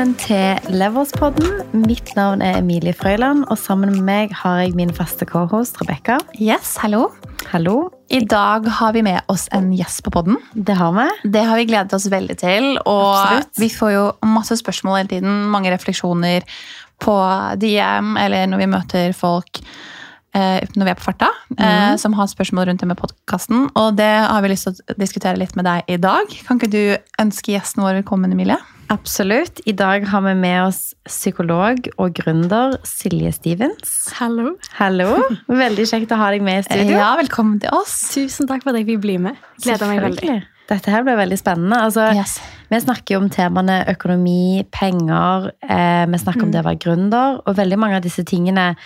Velkommen til Leverspodden. Mitt navn er Emilie Frøyland, og sammen med meg har jeg min faste cohost Rebekka. Yes, hallo. Hallo. I dag har vi med oss en gjest på podden. Det har vi. Det har vi gledet oss veldig til. Og Absolutt. vi får jo masse spørsmål hele tiden, mange refleksjoner på DM eller når vi møter folk eh, når vi er på farta, mm. som har spørsmål rundt det med podkasten. Og det har vi lyst til å diskutere litt med deg i dag. Kan ikke du ønske gjesten vår velkommen, Emilie? Absolutt. I dag har vi med oss psykolog og gründer Silje Stevens. Hallo. Hallo. Veldig kjekt å ha deg med i studio. Ja, velkommen til oss. Tusen takk for at jeg fikk bli med. Gleder meg veldig. Dette her ble veldig spennende. Altså, Yes. Vi snakker jo om temaene økonomi, penger, eh, vi snakker om det å være gründer, og veldig mange av disse tingene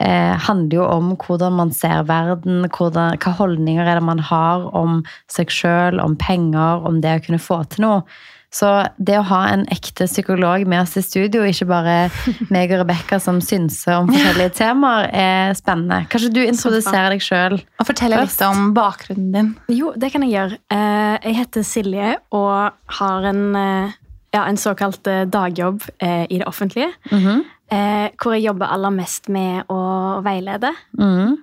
eh, handler jo om hvordan man ser verden, hvordan, hva holdninger er det man har om seg sjøl, om penger, om det å kunne få til noe. Så det å ha en ekte psykolog med oss i studio, ikke bare meg og Rebekka som synser om forskjellige temaer, er spennende. Kanskje du introduserer deg sjøl? Og fortell litt om bakgrunnen din. Jo, det kan jeg gjøre. Eh, Jeg heter Silje og har en, eh, ja, en såkalt eh, dagjobb eh, i det offentlige. eh, Hvor jeg jobber aller mest med å veilede.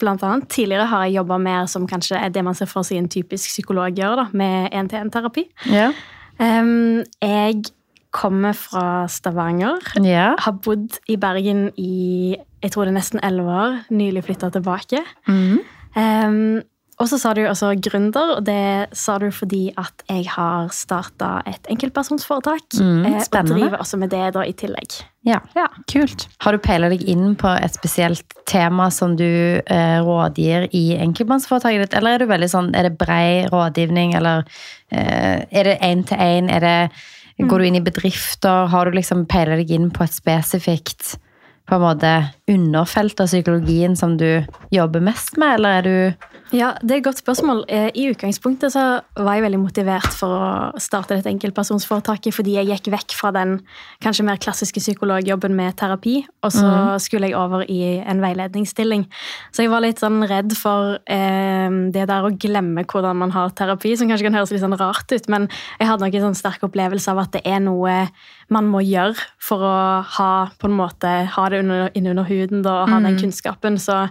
Blant annet. Tidligere har jeg jobba mer som kanskje er det man ser for seg en typisk psykolog gjør, da, med én-til-én-terapi. Ja. Em, Jeg kommer fra Stavanger. ja. Har bodd i Bergen i jeg tror det er nesten elleve år. Nylig flytta tilbake. Em, og så sa du også gründer, og det sa du fordi at jeg har starta et enkeltpersonsforetak. Mm, eh, og driver også med det da i tillegg. ja. Ja, kult. Har du peilet deg inn på et spesielt tema som du eh, rådgir i enkeltmannsforetaket ditt, eller er du veldig sånn, er det brei rådgivning, eller eh, er det én til én, er det Går du inn i bedrifter? Har du liksom peilet deg inn på et spesifikt på en måte underfelt av psykologien som du jobber mest med, eller er du Ja, Det er et godt spørsmål. Eh, I utgangspunktet så var jeg veldig motivert for å starte dette enkeltpersonsforetaket fordi jeg gikk vekk fra den kanskje mer klassiske psykologjobben med terapi, og så skulle jeg over i en veiledningsstilling. Så jeg var litt sånn redd for eh, det der å glemme hvordan man har terapi, som kanskje kan høres litt sånn rart ut, men jeg hadde nok en sånn sterk opplevelse av at det er noe man må gjøre for å ha på en måte, ha det under, innunder huden da, og ha den kunnskapen. Så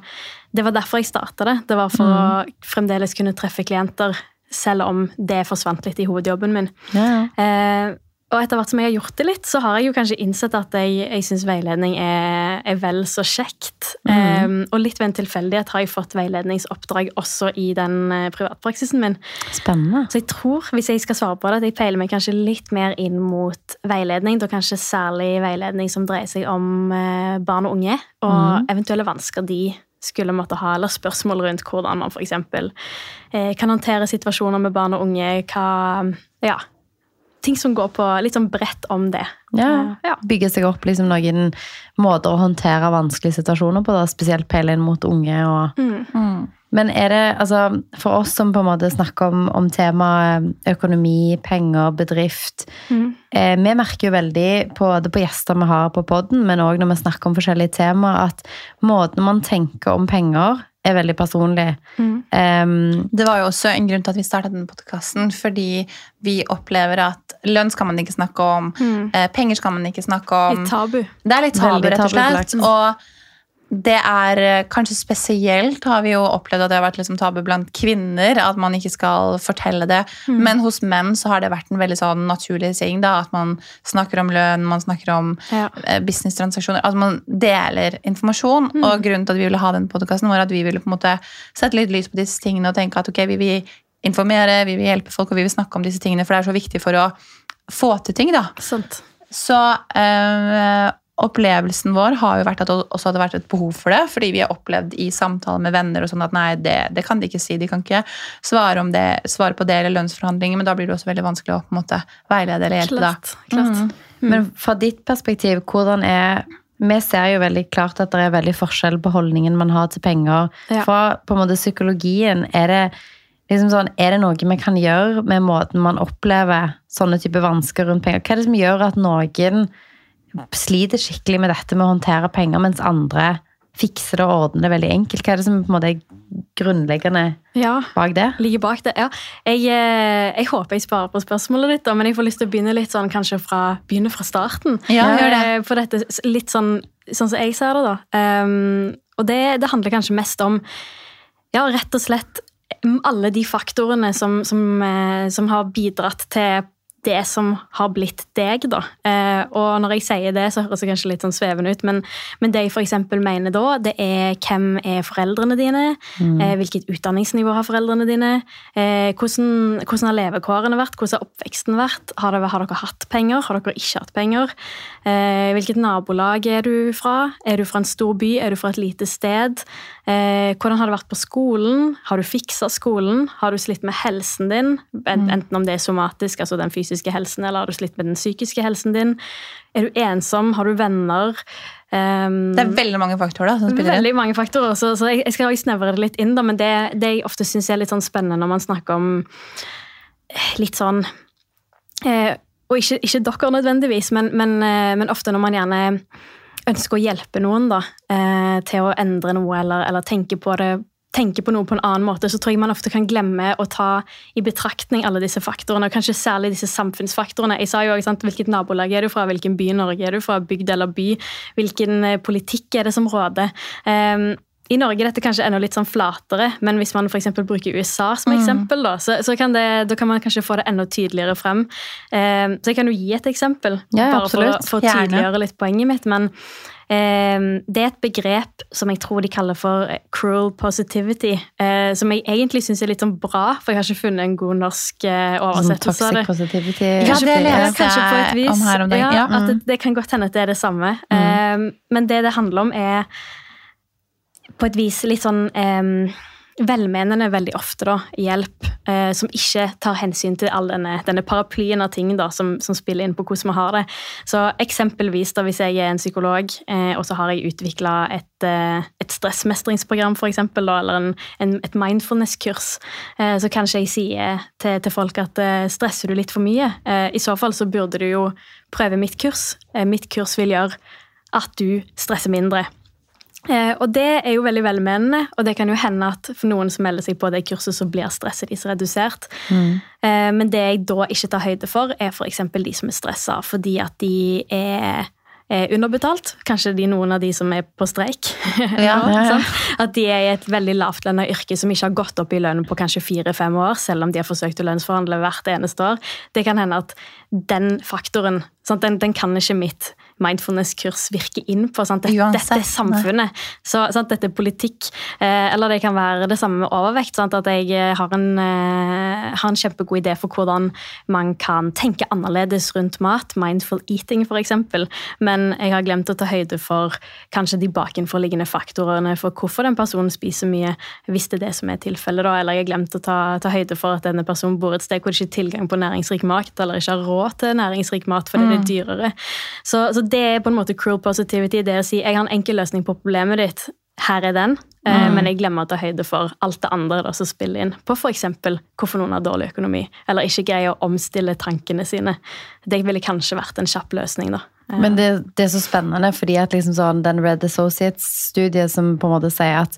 det var derfor jeg starta det. Det var for å fremdeles kunne treffe klienter, selv om det forsvant litt i hovedjobben min. Ja. Eh, og etter hvert som jeg har gjort det litt, så har jeg jo kanskje innsett at jeg, jeg syns veiledning er, er vel så kjekt. Eh, og litt ved en tilfeldighet har jeg fått veiledningsoppdrag også i den eh, privatpraksisen min. Spennende. Så jeg tror, hvis jeg skal svare på det, at jeg peiler meg kanskje litt mer inn mot veiledning. Da kanskje særlig veiledning som dreier seg om eh, barn og unge, og eventuelle vansker de skulle måtte ha, eller spørsmål rundt hvordan man f.eks. Eh, kan håndtere situasjoner med barn og unge. Hva, ja, ting som går på litt sånn bredt om det. Ja. Eh, ja. Bygge seg opp liksom noen måter å håndtere vanskelige situasjoner på, da, spesielt peile inn mot unge. og Mm. Men er det, altså, for oss som på en måte snakker om, om temaet økonomi, penger, bedrift Mm. eh, Vi merker jo veldig, på, både på gjester vi har på podden, men òg når vi snakker om forskjellige temaer, at måten man tenker om penger, er veldig personlig. Mm. Um, Det var jo også en grunn til at vi startet denne podkasten, fordi vi opplever at lønn skal man ikke snakke om, mm. penger skal man ikke snakke om. Litt tabu. Det er litt tabu, rett og slett. Og det er eh, kanskje spesielt har vi jo opplevd at det har vært liksom tabu blant kvinner, at man ikke skal fortelle det. Men hos menn så har det vært en veldig sånn naturlig ting, da, at man snakker om lønn, man snakker om Ja. eh, businesstransaksjoner. At man deler informasjon. Og grunnen til at vi ville ha den podkasten, var at vi ville på en måte sette litt lys på disse tingene og tenke at ok, vi vil informere, vi vil hjelpe folk, og vi vil snakke om disse tingene, for det er så viktig for å få til ting, da. Sant. Så eh, opplevelsen vår har jo vært at det også hadde vært et behov for det, fordi vi har opplevd i samtaler med venner og sånn at nei, det, det kan de ikke si, de kan ikke svare, om det, svare på det eller lønnsforhandlinger, men da blir det også veldig vanskelig å på en måte veilede eller hjelpe. da. Klart. Mm. Men fra ditt perspektiv, hvordan er Vi ser jo veldig klart at det er veldig forskjell på holdningen man har til penger. Ja. Fra på en måte psykologien, er det liksom sånn, er det noe vi kan gjøre med måten man opplever sånne type vansker rundt penger? Hva er det som gjør at noen sliter skikkelig med dette med å håndtere penger, mens andre fikse det og ordne det veldig enkelt? Hva er det som på en måte er grunnleggende Ja, bak det? ligger bak det. Ja. Jeg, eh, jeg håper jeg sparer på spørsmålet ditt, men jeg får lyst til å begynne litt sånn kanskje fra, begynne fra starten. Ja, det. Eh, For dette litt sånn, sånn som jeg ser det, da. Um, og det, det handler kanskje mest om ja, rett og slett alle de faktorene som, som, eh, som har bidratt til det som har blitt deg, da. Eh, og når jeg sier det, så høres det kanskje litt sånn svevende ut, men, men det jeg eksempel mener da, det er hvem er foreldrene dine, eh, hvilket utdanningsnivå har foreldrene dine, eh, hvordan, hvordan har levekårene vært, hvordan har oppveksten vært, har, det, har dere hatt penger, har dere ikke hatt penger, eh, hvilket nabolag er du fra, er du fra en stor by, er du fra et lite sted, eh, hvordan har det vært på skolen, har du fiksa skolen, har du slitt med helsen din, enten om det er somatisk, altså den fysiske helsen, eller har du slitt med den psykiske helsen din, er du ensom, har du venner, Um, Det er veldig mange faktorer da, som spiller inn. Veldig mange faktorer, så, så jeg, jeg skal også snevre det litt inn, da, men det, det jeg ofte syns er litt sånn spennende når man snakker om eh, litt sånn eh, Og ikke, ikke dere nødvendigvis, men, men, eh, men ofte når man gjerne ønsker å hjelpe noen da, eh, til å endre noe eller, eller tenke på det tenke på noe på en annen måte, så tror jeg man ofte kan glemme å ta i betraktning alle disse faktorene, og kanskje særlig disse samfunnsfaktorene. Jeg sa jo også, sant, Hvilket nabolag er du fra, hvilken by i Norge er du fra, bygd eller by? Hvilken eh, politikk er det som råder? Um, i Norge er dette kanskje enda litt sånn flatere, men hvis man for bruker USA som eksempel, da, så, så kan, det, da kan man kanskje få det enda tydeligere frem. Eh, så jeg kan jo gi et eksempel, Ja, bare for, for å Gjerne. tydeliggjøre litt poenget mitt. Men det er et begrep som jeg tror de kaller for cruel positivity, eh, som jeg egentlig syns er litt sånn bra, for jeg har ikke funnet en god norsk eh, Sånn oversettelse av toxic det. positivity. Ja, det et jeg vis. om her om dagen. Ja. At det, det kan godt hende at det er det samme. Mm. men det det handler om, er på et vis litt sånn eh, velmenende veldig ofte, da, hjelp eh, som ikke tar hensyn til all denne, denne paraplyen av ting da, som, som spiller inn på hvordan vi har det. Så eksempelvis da, hvis jeg er en psykolog, eh, og så har jeg utvikla et, eh, et stressmestringsprogram, da, eller en, en, et mindfulness-kurs, eh, så kanskje jeg sier til, til folk at eh, stresser du litt for mye? Eh, I så fall så burde du jo prøve mitt kurs. Mitt kurs vil gjøre at du stresser mindre. Eh, og det er jo veldig velmenende, og det kan jo hende at for noen som melder seg på det kurset, så blir stresset deres redusert. Mm. men det jeg da ikke tar høyde for, er f.eks. de som er stressa fordi at de er er underbetalt. Kanskje de noen av de som er på streik. Ja. ja, ja. At de er i et veldig lavtlønna yrke som ikke har gått opp i lønn på kanskje fire-fem år, selv om de har forsøkt å lønnsforhandle hvert eneste år. Det kan hende at den faktoren sant? Den, den kan ikke mitt mindfulness-kurs virke inn på. Sant? Dette, dette er samfunnet. Så, sant? Dette er politikk. Eh, eller det kan være det samme med overvekt. Sant? At jeg eh, har en, eh, har en kjempegod idé for hvordan man kan tenke annerledes rundt mat. Mindful eating, f.eks. Men jeg har glemt å ta høyde for kanskje de bakenforliggende faktorene for hvorfor den personen spiser mye, hvis det er det som er tilfellet. da. Eller jeg har glemt å ta, ta høyde for at denne personen bor et sted hvor det ikke er tilgang på næringsrik mat, eller ikke har råd til næringsrik mat fordi det er dyrere. Så, så det er på en måte cruel positivity. Det å si jeg har en enkel løsning på problemet ditt. Her er den, Mm. men jeg glemmer å ta høyde for alt det andre da, som spiller inn. På f.eks. hvorfor noen har dårlig økonomi, eller ikke greier å omstille tankene sine. Det ville kanskje vært en kjapp løsning, da. Eh, Men det, det er så spennende, fordi at liksom sånn, den Red Associates-studiet som på en måte sier at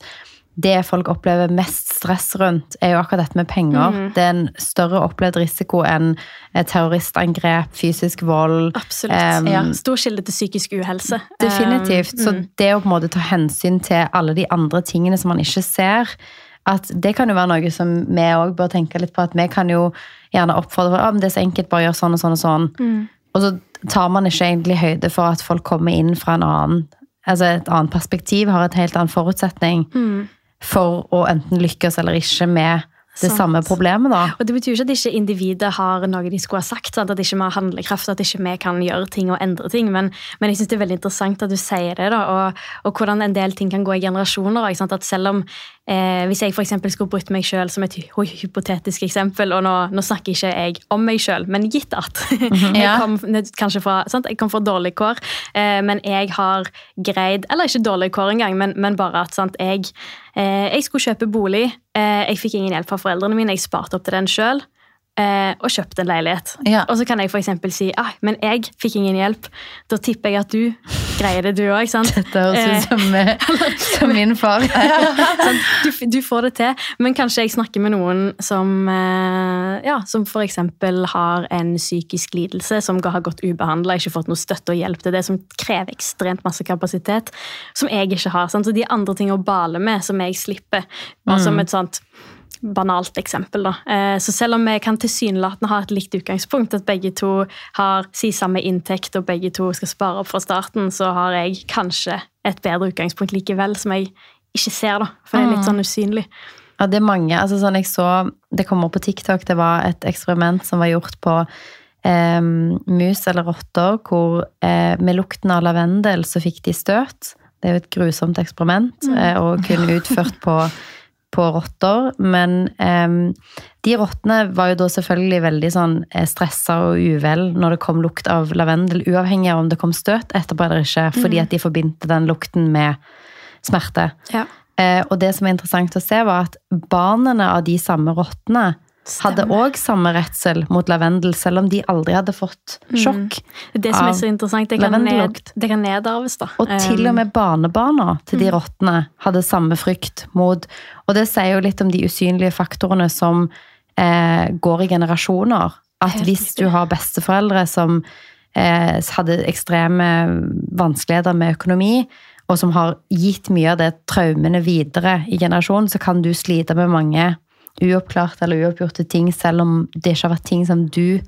det folk opplever mest stress rundt, er jo akkurat dette med penger. Mm. Det er en større opplevd risiko enn eh, terroristangrep, fysisk vold. Absolutt. Um, ja. Stor kilde til psykisk uhelse. Definitivt. Um, Så mm. det å på en måte ta hensyn til alle de andre tingene som man ikke ser, at det kan jo være noe som vi òg bør tenke litt på. At vi kan jo gjerne oppfordre om det er så enkelt, bare gjør sånn og sånn og sånn. Mm. Og så tar man ikke egentlig høyde for at folk kommer inn fra en annen, altså et annet perspektiv, har et helt annen forutsetning Mm. For å enten lykkes eller ikke med det Sant. samme problemet, da. Og Det betyr jo ikke at ikke individet har noe de skulle ha sagt. Sant? At ikke vi har handlekraft, at ikke vi kan gjøre ting og endre ting. Men, men jeg synes det er veldig interessant at du sier det, da, og, og hvordan en del ting kan gå i generasjoner. Ikke sant? At selv om eh, Hvis jeg for eksempel skulle brutt meg sjøl som et hy hypotetisk eksempel, og nå, nå snakker ikke jeg om meg sjøl, men gitt at jeg kom ned- kanskje fra, sant? Jeg kom fra dårlige kår, eh, men jeg har greid Eller ikke dårlige kår engang, men, men bare at sant, jeg, jeg skulle kjøpe bolig. Eh, jeg fikk ingen hjelp fra foreldrene mine, jeg sparte opp til den sjøl. Eh, og kjøpt en leilighet. Ja. Og så kan jeg f.eks. si ah, men jeg fikk ingen hjelp. Da tipper jeg at du greier det, du òg. Dette høres Eh, ut som, eh, som min far. Du, du får det til, men kanskje jeg snakker med noen som, eh, ja, som f.eks. har en psykisk lidelse, som har gått ubehandla, ikke fått noe støtte og hjelp til det, som krever ekstremt masse kapasitet, som jeg ikke har. Sant? Så de andre ting å bale med, som jeg slipper, bare som et sånt banalt eksempel. Da. Eh, Så selv om vi kan tilsynelatende ha et likt utgangspunkt, at begge to har si samme inntekt og begge to skal spare opp fra starten, så har jeg kanskje et bedre utgangspunkt likevel, som jeg ikke ser, da. For det er litt sånn usynlig. Ja, det er mange. altså sånn jeg så, Det kom opp på TikTok. Det var et eksperiment som var gjort på eh, mus eller rotter, hvor eh, med lukten av lavendel så fikk de støt. Det er jo et grusomt eksperiment, eh, og kun utført på, på rotter. Men eh, de rottene var jo da selvfølgelig veldig sånn eh, stressa og uvel når det kom lukt av lavendel, uavhengig av om det kom støt etterpå eller ikke, fordi at de forbindte den lukten med smerte. Ja. Eh, og det som er interessant å se, var at barnene av de samme rottene hadde Stemmer. òg samme redsel mot lavendel, selv om de aldri hadde fått sjokk. Det som er så interessant, det kan, ned, det kan nedarves, da. Og til og med barnebarna til de rottene hadde samme frykt mot Og det sier jo litt om de usynlige faktorene som eh, går i generasjoner. At hvis du har besteforeldre som eh, hadde ekstreme vanskeligheter med økonomi, og som har gitt mye av det traumene videre i generasjonen, så kan du slite med mange uoppklarte eller uoppgjorte ting, selv om det ikke har vært ting som du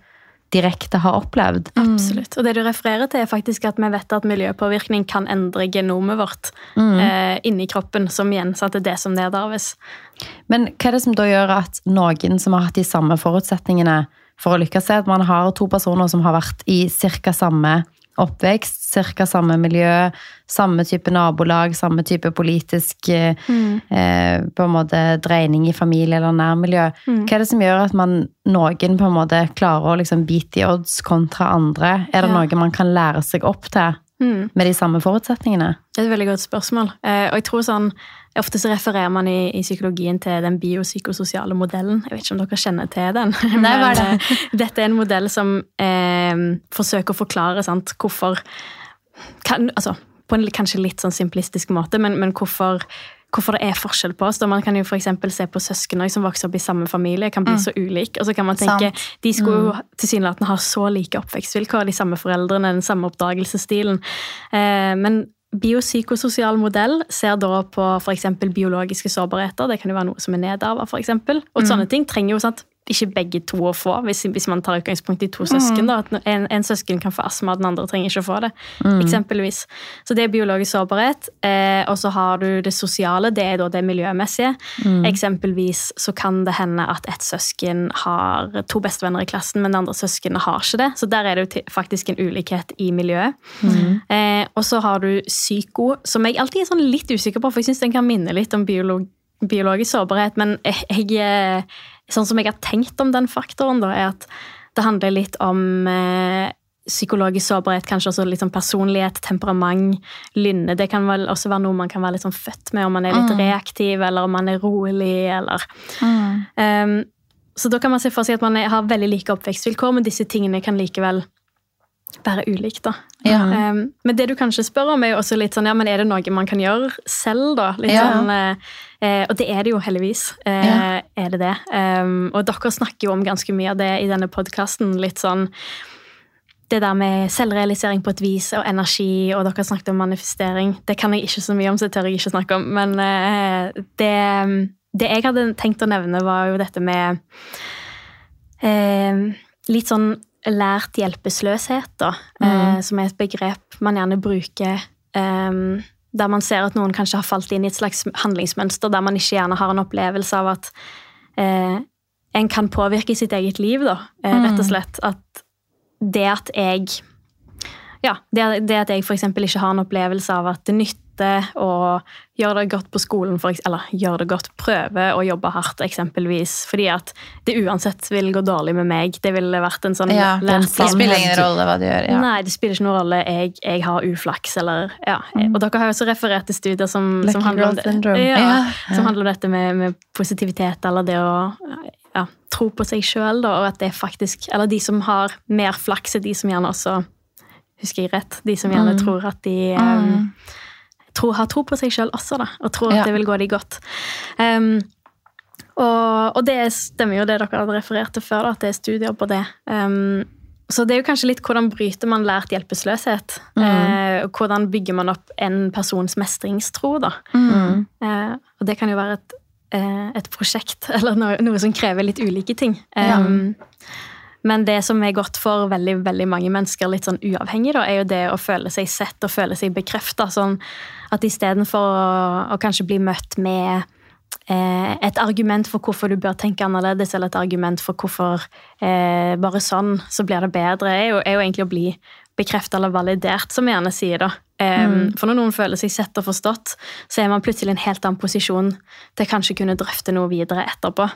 direkte har opplevd. Absolutt. Og det du refererer til, er faktisk at vi vet at miljøpåvirkning kan endre genomet vårt Mm. eh, inni kroppen, som igjen sant, er det som nedarves. Men hva er det som da gjør at noen som har hatt de samme forutsetningene for å lykkes, er at man har to personer som har vært i ca. samme oppvekst, ca. samme miljø, samme type nabolag, samme type politisk mm. eh, på en måte dreining i familie eller nærmiljø. Hva er det som gjør at man, noen på en måte klarer å liksom beat the odds kontra andre? Er det Ja. noe man kan lære seg opp til Mm. med de samme forutsetningene? Det er et veldig godt spørsmål. Eh, og jeg tror sånn, Ofte så refererer man i, i psykologien til den biopsykososiale modellen. Jeg vet ikke om dere kjenner til den. Nei, hva det? Eh, Dette er en modell som eh, forsøker å forklare sant, hvorfor kan, altså, På en kanskje litt sånn simplistisk måte, men, men hvorfor, hvorfor det er forskjell på oss. Da man kan jo for se på søsken som vokser opp i samme familie, kan bli så ulike. Og så kan man tenke Sant. de skulle jo tilsynelatende ha så like oppvekstvilkår, de samme foreldrene, den samme oppdagelsesstilen. Eh, men biopsykososial modell ser da på f.eks. biologiske sårbarheter. Det kan jo være noe som er nedarva, f.eks. Og sånne ting trenger jo sant, ikke begge to å få, hvis, hvis man tar utgangspunkt i to søsken. da, at en, en søsken kan få astma, den andre trenger ikke å få det. Eksempelvis. Så det er biologisk sårbarhet. Eh, og så har du det sosiale, det er da det miljømessige. Eksempelvis så kan det hende at ett søsken har to bestevenner i klassen, men det andre søskenet har ikke det. Så der er det jo faktisk en ulikhet i miljøet. Eh, og så har du psyko, som jeg alltid er sånn litt usikker på, for jeg syns den kan minne litt om biolog biologisk sårbarhet, men jeg, jeg, sånn som jeg har tenkt om den faktoren, da, er at det handler litt om eh, psykologisk sårbarhet, kanskje også litt sånn personlighet, temperament, lynne. Det kan vel også være noe man kan være litt sånn født med, om man er litt reaktiv, eller om man er rolig, eller um, Så da kan man se for seg at man er, har veldig like oppvekstvilkår, men disse tingene kan likevel være ulikt, da. Ja. Um, men det du kanskje spør om, er jo også litt sånn, ja, men er det noe man kan gjøre selv, da? Litt Ja. sånn, eh, eh, og det er det jo heldigvis. Eh, Ja. Er det det? Um, og dere snakker jo om ganske mye av det i denne podkasten. Litt sånn det der med selvrealisering på et vis, og energi, og dere snakket om manifestering. Det kan jeg ikke så mye om, så det tør jeg ikke snakke om. Men eh, det, det jeg hadde tenkt å nevne, var jo dette med eh, litt sånn lært hjelpeløshet, da. Eh, som er et begrep man gjerne bruker eh, der man ser at noen kanskje har falt inn i et slags handlingsmønster der man ikke gjerne har en opplevelse av at eh, en kan påvirke sitt eget liv, da. Eh, Rett og slett at det at jeg ja, det, det at jeg f.eks. ikke har en opplevelse av at det nytter å gjøre det godt på skolen, for, eller gjøre det godt, prøve å jobbe hardt, eksempelvis, fordi at det uansett vil gå dårlig med meg. Det ville vært en sånn Ja, det spiller ingen rolle hva du gjør. Ja. Nei, det spiller ikke noen rolle. Jeg, jeg har uflaks, eller ja. Og dere har jo også referert til studier som, som handler om det. Ja, Ja. Som handler om dette med, med positivitet, eller det å ja, tro på seg sjøl, og at det faktisk Eller de som har mer flaks, er de som gjerne også Husker jeg rett? De som gjerne Mm. tror at de um, tror, har tro på seg sjøl også, da, og tror at Ja. det vil gå de godt. Um, og, og det stemmer jo det dere hadde referert til før, da, at det er studier på det. Um, så det er jo kanskje litt hvordan bryter man lært hjelpeløshet? Eh, og hvordan bygger man opp en persons mestringstro, da? Mm. Eh, og det kan jo være et, eh, et prosjekt, eller noe, noe som krever litt ulike ting. Ja. Men det som er godt for veldig, veldig mange mennesker, litt sånn uavhengig, da, er jo det å føle seg sett og føle seg bekrefta. Sånn at istedenfor å, å kanskje bli møtt med eh, et argument for hvorfor du bør tenke annerledes, eller et argument for hvorfor eh, bare sånn, så blir det bedre, er jo, er jo egentlig å bli bekrefta eller validert, som vi gjerne sier. da. Eh, For når noen føler seg sett og forstått, så er man plutselig i en helt annen posisjon til kanskje kunne drøfte noe videre etterpå.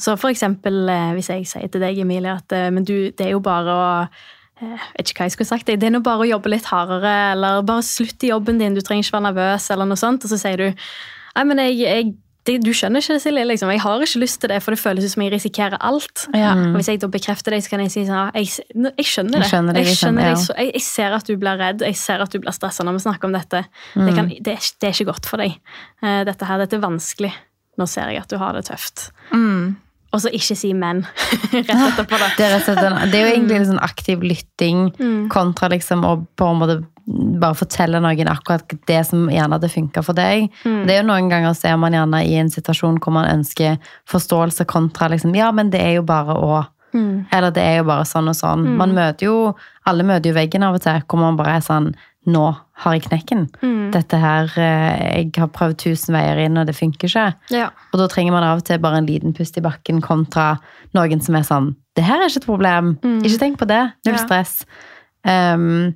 Så for eksempel eh, hvis jeg sier til deg, Emilie, at eh, men du, det er jo bare å eh, jeg vet ikke hva jeg skulle sagt. Det er nå bare å jobbe litt hardere, eller bare slutt i jobben din, du trenger ikke være nervøs, eller noe sånt. Og så sier du Nei, men jeg, jeg det, Du skjønner ikke det, Silje. Liksom. Jeg har ikke lyst til det, for det føles som jeg risikerer alt. Ja. Og hvis jeg da bekrefter det, så kan jeg si sånn «Ja, jeg, jeg skjønner det. Jeg skjønner det, jeg, skjønner det. ja. Jeg, jeg, ser at du blir redd, jeg ser at du blir stressa når vi snakker om dette. Mm. Det, kan, det, er, det er ikke godt for deg. Eh, Dette her, dette er vanskelig. Nå ser jeg at du har det tøft. Mm. Og så ikke si men. Rett etterpå, da. Det er, en, det er jo egentlig en sånn aktiv lytting kontra liksom å på en måte bare fortelle noen akkurat det som gjerne hadde funka for deg. Det er jo Noen ganger så er man gjerne i en situasjon hvor man ønsker forståelse kontra liksom Ja, men det er jo bare å. Eller det er jo bare sånn og sånn. Man møter jo Alle møter jo veggen av og til hvor man bare er sånn Nå har jeg knekken. Dette her eh, Jeg har prøvd tusen veier inn, og det funker ikke. Ja. Og da trenger man av og til bare en liten pust i bakken kontra noen som er sånn Det her er ikke et problem. Ikke tenk på det. Null Ja. stress. Um,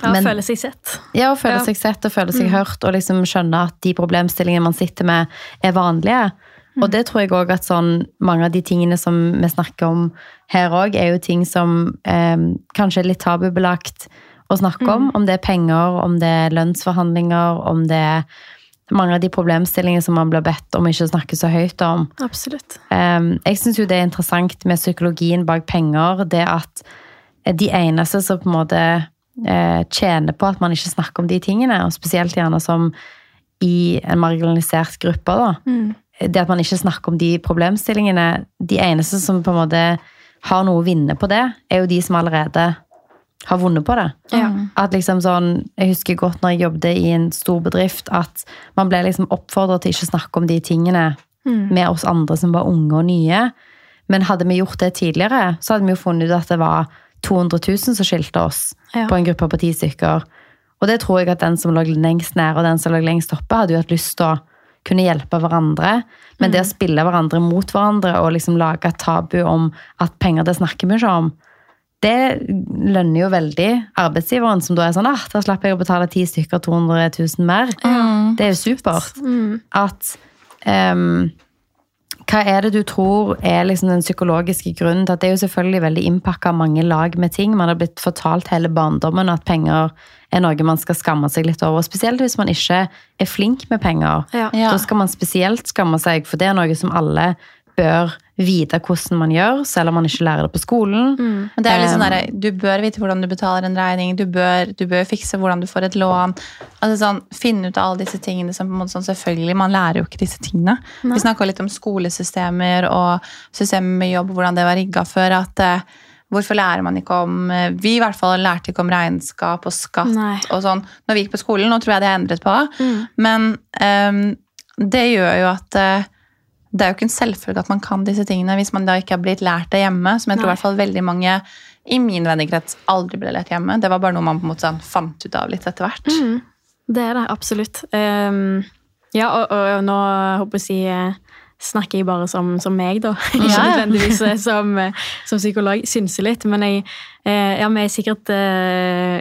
Ja, Men- føle seg sett. ja, å føle Ja. seg sett og føle seg hørt, og liksom skjønne at de problemstillingene man sitter med, er vanlige. Og det tror jeg òg at sånn, mange av de tingene som vi snakker om her òg, er jo ting som eh, kanskje er litt tabubelagt å snakke om. Om det er penger, om det er lønnsforhandlinger, om det er mange av de problemstillingene som man blir bedt om ikke å snakke så høyt om. Absolutt. Um, jeg syns jo det er interessant med psykologien bak penger, det at de eneste som på en måte eh, tjener på at man ikke snakker om de tingene, og spesielt gjerne som i en marginalisert gruppe, da, det at man ikke snakker om de problemstillingene De eneste som på en måte har noe å vinne på det, er jo de som allerede har vunnet på det. Ja. At liksom sånn, Jeg husker godt når jeg jobbet i en stor bedrift, at man ble liksom oppfordret til ikke snakke om de tingene med oss andre som var unge og nye. Men hadde vi gjort det tidligere, så hadde vi jo funnet ut at det var 200 000 som skilte oss Ja. på en gruppe på ti stykker. Og det tror jeg at den som lå lengst nær og den som lå lengst oppe, hadde jo hatt lyst til å kunne hjelpe hverandre. Men det å spille hverandre mot hverandre og liksom lage et tabu om at penger, det snakker vi ikke om, det lønner jo veldig arbeidsgiveren, som da er sånn ah, da slapper jeg å betale ti stykker 200 000 mer. Det er jo supert. At um, hva er det du tror er liksom den psykologiske grunnen til at det er jo selvfølgelig veldig innpakka mange lag med ting. Man har blitt fortalt hele barndommen at penger er noe man skal skamme seg litt over. Spesielt hvis man ikke er flink med penger. Ja. Da skal man spesielt skamme seg, for det er noe som alle bør vite hvordan man gjør, selv om man ikke lærer det på skolen. Mm. det er litt sånn Um, der, Du bør vite hvordan du betaler en regning, du bør, du bør fikse hvordan du får et lån. Altså sånn, Finne ut av alle disse tingene som på en måte sånn, Selvfølgelig, man lærer jo ikke disse tingene. Vi snakka litt om skolesystemer og systemer med jobb, hvordan det var rigga før. at eh, Hvorfor lærer man ikke om eh, Vi i hvert fall lærte ikke om regnskap og skatt Nei. og sånn når vi gikk på skolen. Nå tror jeg det er endret på. Men um, det gjør jo at eh, det er jo ikke en selvfølge at man kan disse tingene hvis man da ikke har blitt lært det hjemme. Som jeg tror i hvert fall veldig mange i min vennekrets aldri ble lært hjemme. Det var bare noe man på en måte sånn fant ut av litt etter hvert. Det er det, absolutt. Um, ja, og, og nå håper jeg å si eh, snakker jeg bare som, som meg, da. Ikke Ja. nødvendigvis eh, som, eh, som psykolog. Synser litt. Men jeg, ja, vi er sikkert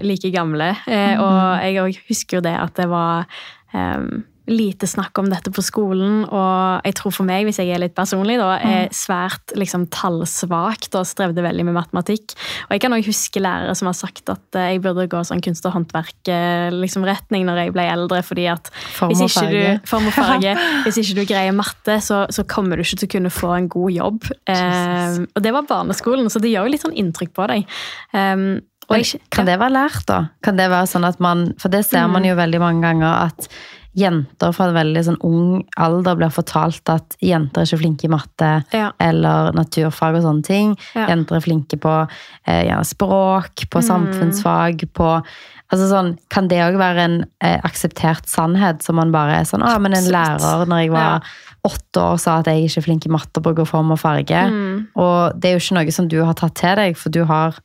like gamle. Eh, Og jeg òg husker jo det at det var ehm, lite snakk om dette på skolen. Og jeg tror for meg, hvis jeg er litt personlig, da, er svært liksom, tallsvakt og strevde veldig med matematikk. Og jeg kan også huske lærere som har sagt at eh, jeg burde gå sånn kunst- og håndverk-retning liksom, når jeg ble eldre. fordi at hvis ikke, du, form og farge, hvis ikke du greier matte, så, så kommer du ikke til å kunne få en god jobb. Um, og det var barneskolen, så det gjør jo litt sånn inntrykk på deg. Um, Men jeg, kan det være lært, da? Kan det være sånn at man, For det ser man Mm. jo veldig mange ganger at jenter fra en veldig sånn ung alder blir fortalt at jenter er ikke flinke i matte Ja. eller naturfag og sånne ting. Ja. Jenter er flinke på eh, språk, på Mm. samfunnsfag, på altså sånn, Kan det òg være en eh, akseptert sannhet som man bare er sånn Å, men en lærer når jeg var åtte år sa at jeg ikke er flink i matte bruker form og farge. Mm. Og det er jo ikke noe som du har tatt til deg, for du har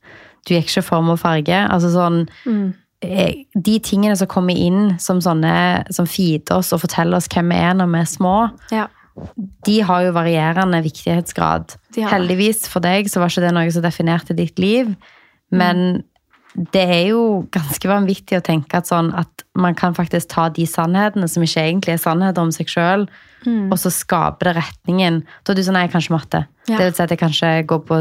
du gikk ikke form og farge. Altså sånn, Mm. Eh, de tingene som kommer inn som sånne som feeder oss og forteller oss hvem vi er når vi er små, Ja. de har jo varierende viktighetsgrad. Heldigvis for deg så var ikke det noe som definerte ditt liv, men det er jo ganske vanvittig å tenke at, sånn at man kan faktisk ta de sannhetene som ikke egentlig er sannheter om seg sjøl, Mm. og så skaper det retningen. Da er du sånn Nei, jeg kan ikke matte. Ja. Det vil si at jeg kanskje går på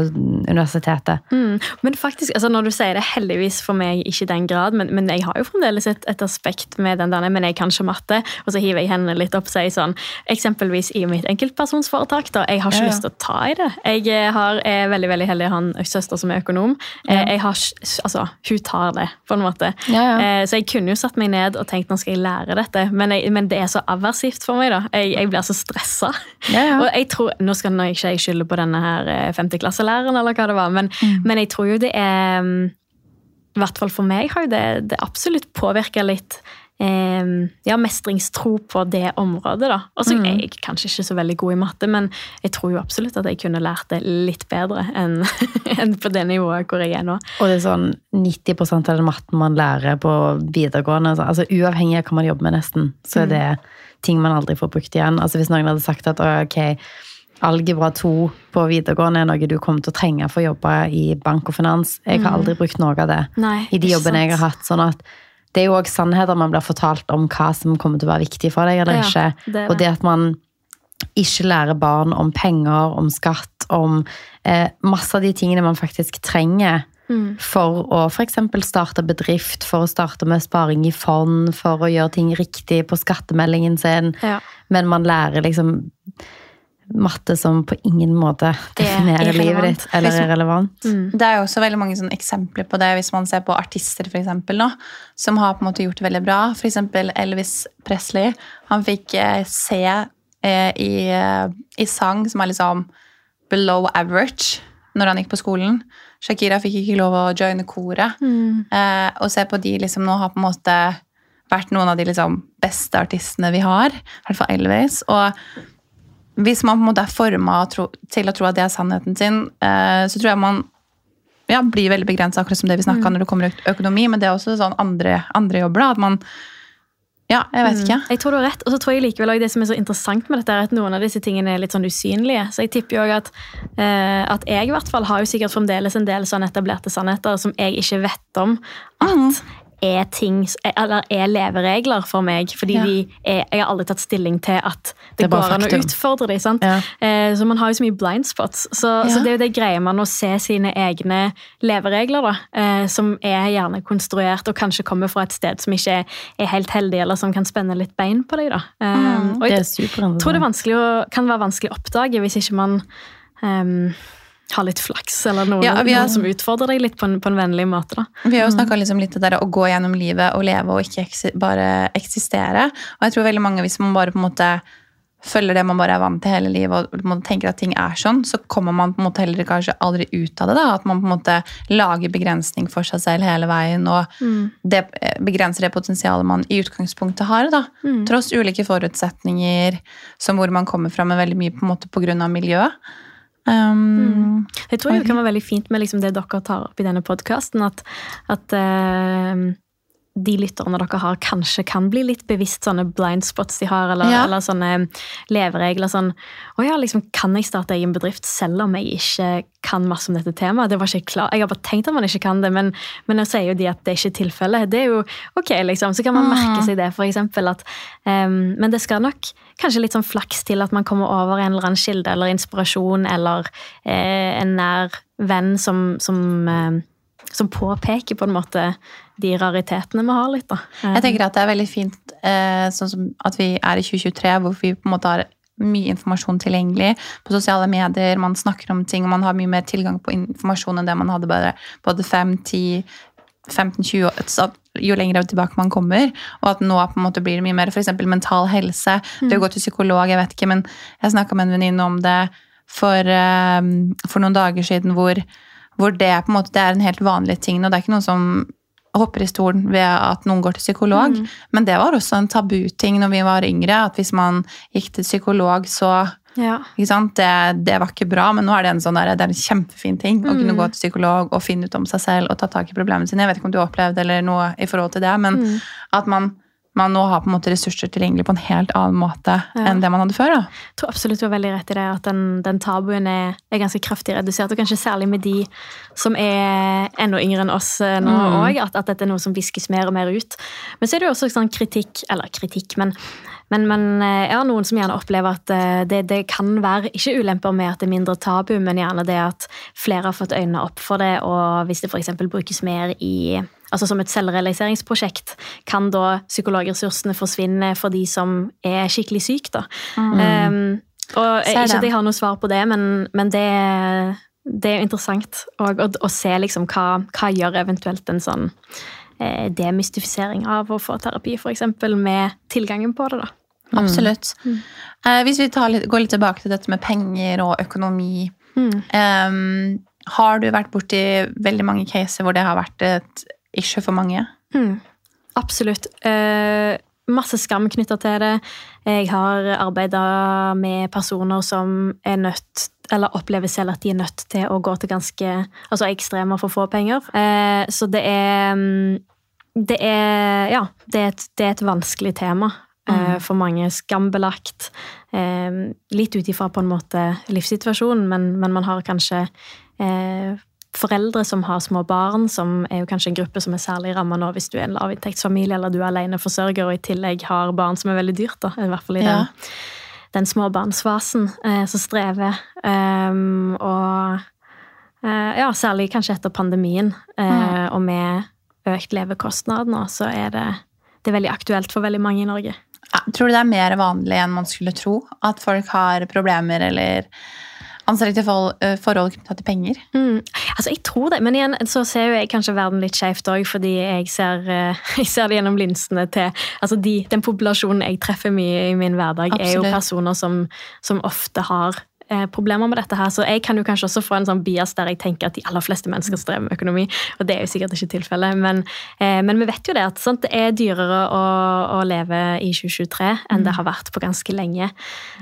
universitetet. Mm. Men faktisk, altså når du sier det, heldigvis for meg ikke i den grad, men, men jeg har jo fremdeles et, et aspekt med den der, men jeg kan ikke matte, og så hiver jeg hendene litt opp og sier sånn, eksempelvis i mitt enkeltpersonsforetak da, jeg har ikke Ja, ja. lyst til å ta i det. Jeg eh, har, er veldig, veldig heldig å ha en søster som er økonom. Eh, Jeg har, altså, hun tar det, på en måte. Eh, Så jeg kunne jo satt meg ned og tenkt, nå skal jeg lære dette, men, jeg, men det er så aversivt for meg da. Jeg, jeg blir så stresset. Ja, ja. Og jeg tror, nå skal jeg ikke jeg skylde på denne her eh, femteklasselæreren, eller hva det var, men, Mm. men jeg tror jo det er mm, I hvert fall for meg har jo det, det absolutt påvirka litt eh, ja, mestringstro på det området, da. Og så Mm. er jeg kanskje ikke så veldig god i matte, men jeg tror jo absolutt at jeg kunne lært det litt bedre enn enn på det nivået hvor jeg er nå. Og det er sånn 90% av den matten man lærer på videregående, altså- altså uavhengig av hva man jobber med nesten, så er det ting man aldri får brukt igjen. Altså hvis noen hadde sagt at ok, algebra 2 på videregående er noe du kommer til å trenge for å jobbe i bank og finans, jeg har aldri brukt noe av det Nei, i de jobbene jeg har hatt. sånn at det er jo også sannheter man blir fortalt om hva som kommer til å være viktig for deg eller Ja, ikke. det Og det at man ikke lærer barn om penger, om skatt, om eh, masse av de tingene man faktisk trenger Mm. for å f.eks. starte bedrift, for å starte med sparing i fond, for å gjøre ting riktig på skattemeldingen sin. Ja. Men man lærer liksom matte som på ingen måte Er definerer livet ditt, eller er relevant. Mm. Det er jo også veldig mange sånne eksempler på det hvis man ser på artister for eksempel, nå, som har på en måte gjort det veldig bra. For eksempel Elvis Presley. Han fikk eh, se eh, i, eh, i sang som er liksom below average når han gikk på skolen. Shakira fikk ikke lov å joine koret. Mm. Eh, og se på de liksom nå har på en måte vært noen av de liksom beste artistene vi har. I hvert fall Elvis. Og hvis man på en måte er forma til å tro at det er sannheten sin, eh, så tror jeg man ja, blir veldig begrensa, akkurat som det vi snakka når det kommer til økonomi. Men det er også sånn andre, andre jobber. da, at man Ja, jeg vet ikke. Jeg tror du har rett, og så tror jeg likevel også det som er så interessant med dette, er at noen av disse tingene er litt sånn usynlige. Så jeg tipper jo at, eh, at jeg i hvert fall har jo sikkert fremdeles en del sånn etablerte sannheter som jeg ikke vet om at er ting, eller er leveregler for meg. Fordi Ja. de er, jeg har aldri tatt stilling til at Det det, går an å utfordre dem. Ja. Eh, så man har jo så mye blind spots. Så, Ja. så det er jo det greier man å se sine egne leveregler, da. Eh, som er gjerne konstruert og kanskje kommer fra et sted som ikke er, helt heldig, eller som kan spenne litt bein på deg. da. Eh, Mm. og Det jeg tror det er å, kan være vanskelig å oppdage hvis ikke man ehm, har litt flaks, eller noen, Ja, vi har- noen som utfordrer deg litt på en, på en vennlig måte. da. Vi har jo snakka liksom litt det der å gå gjennom livet og leve og ikke eksi bare eksistere. Og jeg tror veldig mange, hvis man bare på en måte følger det man bare er vant til hele livet, og tenker at ting er sånn, så kommer man på en måte heller kanskje aldri ut av det. da, At man på en måte lager begrensning for seg selv hele veien, og det eh, begrenser det potensialet man i utgangspunktet har. da, Tross ulike forutsetninger, som hvor man kommer fra men veldig mye på en måte av miljøet. Um, Jeg tror det kan være veldig fint med liksom det dere tar opp i denne podkasten, at, at eh, de lytterne dere har, kanskje kan bli litt bevisst sånne blind spots de har, eller, Ja. eller sånne leveregler. Sånn Å ja, liksom, kan jeg starte egen bedrift selv om jeg ikke kan masse om dette temaet? Det var ikke klar. Jeg har bare tenkt at man ikke kan det, men, men nå sier jo de at det er ikke tilfelle tilfellet. Det er jo ok, liksom. Så kan man merke seg det, for eksempel. At, ehm, men det skal nok kanskje litt sånn flaks til at man kommer over en eller annen kilde eller inspirasjon eller eh, en nær venn som, som eh, som påpeker på en måte de raritetene vi har litt. da. Jeg tenker at det er veldig fint eh, sånn som at vi er i 2023, hvor vi på en måte har mye informasjon tilgjengelig på sosiale medier. Man snakker om ting, og man har mye mer tilgang på informasjon enn det man hadde bare både 5, 10, 15, 20 år, jo lenger tilbake man kommer. Og at nå på en måte blir det mye mer f.eks. mental helse. Det å gå til psykolog, jeg vet ikke, men jeg snakka med en venninne om det for, eh, for noen dager siden hvor, hvor det, måte, det er en helt vanlig ting. Og det er ikke noen som hopper i stolen ved at noen går til psykolog. Men det var også en tabuting når vi var yngre, at hvis man gikk til psykolog, så Ja. Det, det var ikke bra, men nå er det en sånn der, det er en kjempefin ting å kunne gå til psykolog og finne ut om seg selv og ta tak i problemene sine. Jeg vet ikke om du har opplevd eller noe i forhold til det, men at man, man nå har på en måte ressurser tilgjengelig på en helt annen måte Ja. enn det man hadde før. da. Jeg tror absolutt du har veldig rett i det, at den, den tabuen er, er ganske kraftig redusert. Og kanskje særlig med de som er enda yngre enn oss eh, nå òg, at, at dette er noe som viskes mer og mer ut. Men så er det jo også sånn kritikk, eller kritikk, men, men, men jeg har noen som gjerne opplever at eh, det, det kan være ikke ulemper med at det er mindre tabu, men gjerne det at flere har fått øynene opp for det, og hvis det f.eks. brukes mer i Altså Som et selvrealiseringsprosjekt kan da psykologressursene forsvinne for de som er skikkelig syke. da. Um, og Ikke at jeg har noe svar på det, men, men det, det er interessant og, å, å se liksom hva, hva gjør eventuelt en sånn eh, demystifisering av å få terapi, f.eks. med tilgangen på det. da. Absolutt. Eh, hvis vi tar litt, går litt tilbake til dette med penger og økonomi. em, har du vært borti veldig mange caser hvor det har vært et issue for mange? Mm, absolutt. Eh, masse skam knytta til det. Jeg har arbeida med personer som er nødt eller opplever selv at de er nødt til å gå til ganske altså ekstremer for å få penger. Eh, så det er mm, Det er Ja, det er et, det er et vanskelig tema. mm. For mange skambelagt. Eh, litt ut ifra på en måte livssituasjonen, men, men man har kanskje eh, foreldre som har små barn, som er jo kanskje en gruppe som er særlig ramma nå hvis du er en lavinntektsfamilie eller du er aleneforsørger og i tillegg har barn som er veldig dyrt. da, i hvert fall i Ja. den, den småbarnsfasen eh, som strever. Um, og eh, ja, særlig kanskje etter pandemien eh, og med økt levekostnad nå, så er det, det er veldig aktuelt for veldig mange i Norge. Ja, tror du det er mer vanlig enn man skulle tro? At folk har problemer eller anstrekte forhold, eh, forhold knytta til penger? Mm. Altså, jeg tror det, men igjen så ser jo jeg kanskje verden litt skjevt òg, fordi jeg ser, eh, jeg ser det gjennom linsene til altså de, Den populasjonen jeg treffer mye i min hverdag, er jo personer som, som ofte har eh, problemer med dette her, så jeg kan jo kanskje også få en sånn bias der jeg tenker at de aller fleste mennesker strever med økonomi, og det er jo sikkert ikke tilfellet, men, eh, men vi vet jo det at sant, det er dyrere å, å leve i 2023 enn det har vært på ganske lenge.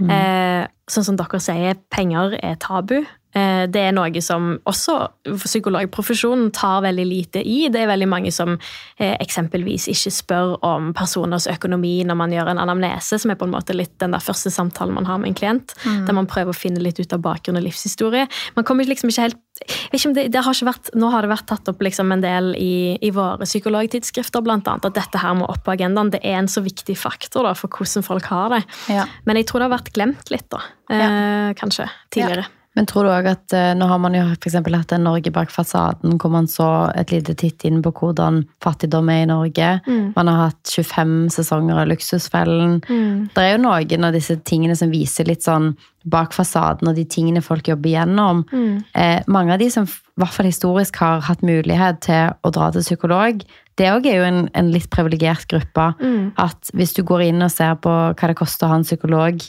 Eh, sånn som dere sier, penger er tabu. Eh, Det er noe som også psykologprofesjonen tar veldig lite i. Det er veldig mange som eh, eksempelvis ikke spør om personers økonomi når man gjør en anamnese, som er på en måte litt den der første samtalen man har med en klient, der man prøver å finne litt ut av bakgrunn og livshistorie. Man kommer liksom ikke helt ikke det, det har ikke vært, Nå har det vært tatt opp liksom en del i, i våre psykologtidsskrifter, blant annet, at dette her må opp på agendaen. Det er en så viktig faktor da, for hvordan folk har det. Ja. Men jeg tror det har vært glemt litt, da. Eh, kanskje. Tidligere. Men tror du òg at eh, nå har man jo eksempel hatt en Norge bak fasaden, hvor man så et lite titt inn på hvordan fattigdom er i Norge. Man har hatt 25 sesonger av Luksusfellen. Det er jo noen av disse tingene som viser litt sånn bak fasaden, og de tingene folk jobber gjennom. Eh, mange av de som i hvert fall historisk har hatt mulighet til å dra til psykolog, det òg er jo en, en litt privilegert gruppe. At hvis du går inn og ser på hva det koster å ha en psykolog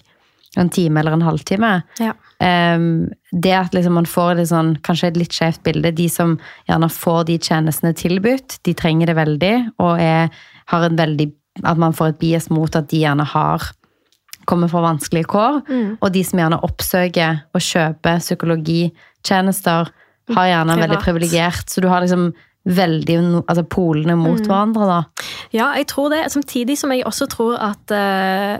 en time eller en halvtime, Ja. Um, det at liksom man får det sånn, kanskje et litt skjevt bilde De som gjerne får de tjenestene tilbudt, de trenger det veldig, og er, har en veldig At man får et bias mot at de gjerne har kommer fra vanskelige kår. Og de som gjerne oppsøker og kjøper psykologitjenester, har gjerne en veldig privilegert Så du har liksom veldig altså polene mot Mm. hverandre, da. Ja, jeg tror det. Samtidig som jeg også tror at eh,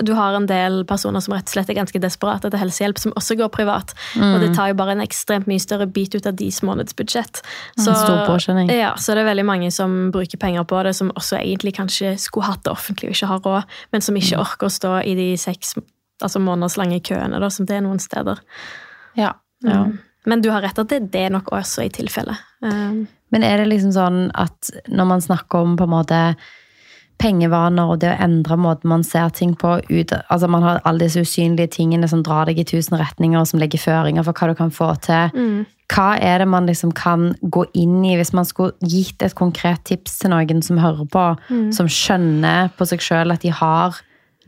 du har en del personer som rett og slett er ganske desperate etter helsehjelp, som også går privat. Og det tar jo bare en ekstremt mye større bit ut av deres månedsbudsjett. Så, stor påkjenning. ja, så det er veldig mange som bruker penger på det, som også egentlig kanskje skulle hatt det offentlig og ikke har råd, men som ikke orker å stå i de seks altså månederslange køene, da, som det er noen steder. Ja. Ja. Mm. Men du har rett at det, det er nok også i tilfelle. Um, Men er det liksom sånn at når man snakker om på en måte pengevaner og det å endre måten man ser ting på ut, altså Man har alle disse usynlige tingene som drar deg i tusen retninger, og som legger føringer for hva du kan få til. mm. Hva er det man liksom kan gå inn i hvis man skulle gitt et konkret tips til noen som hører på, som skjønner på seg sjøl at de har